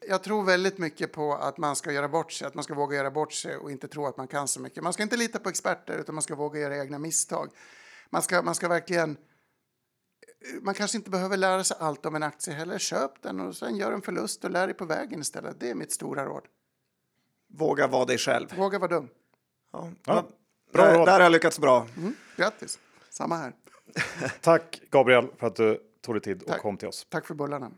C: jag tror väldigt mycket på att man ska göra bort sig, att man ska våga göra bort sig och inte tro att man kan så mycket. Man ska inte lita på experter, utan man ska våga göra egna misstag. Man ska, man ska verkligen... Man kanske inte behöver lära sig allt om en aktie heller. Köp den och sen gör en förlust och lär dig på vägen istället. Det är mitt stora råd.
B: Våga vara dig själv.
C: Våga vara dum.
B: Ja. Ja. Bra där, där har jag lyckats bra.
C: Mm. Grattis. Samma här.
A: Tack Gabriel för att du tog dig tid och kom till oss.
C: Tack för bullarna.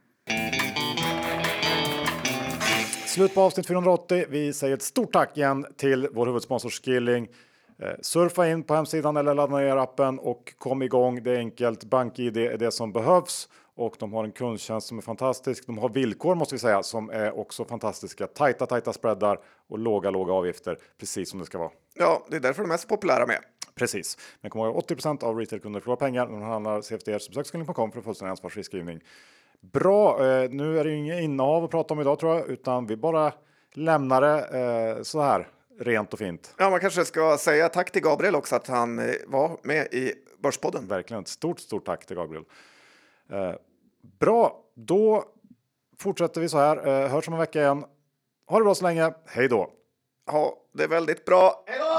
A: Slut på avsnitt 480. Vi säger ett stort tack igen till vår huvudsponsor Skilling. Eh, surfa in på hemsidan eller ladda ner appen och kom igång. Det är enkelt. BankID är det som behövs och de har en kundtjänst som är fantastisk. De har villkor måste vi säga som är också fantastiska. Tajta, tajta spreadar och låga, låga avgifter, precis som det ska vara.
B: Ja, det är därför de är mest populära med.
A: Precis, men kom ihåg 80% av retailkunder förlorar pengar när de handlar CFDR. Så besök skilling.com för fullständig ansvarsfri skrivning. Bra, eh, nu är det inga innehav att prata om idag tror jag, utan vi bara lämnar det eh, så här rent och fint.
B: Ja, man kanske ska säga tack till Gabriel också att han eh, var med i Börspodden.
A: Verkligen, ett stort, stort tack till Gabriel. Eh, bra, då fortsätter vi så här. Eh, hörs om en vecka igen. Ha det bra så länge. Hej då!
B: Ha det väldigt bra. Hej då!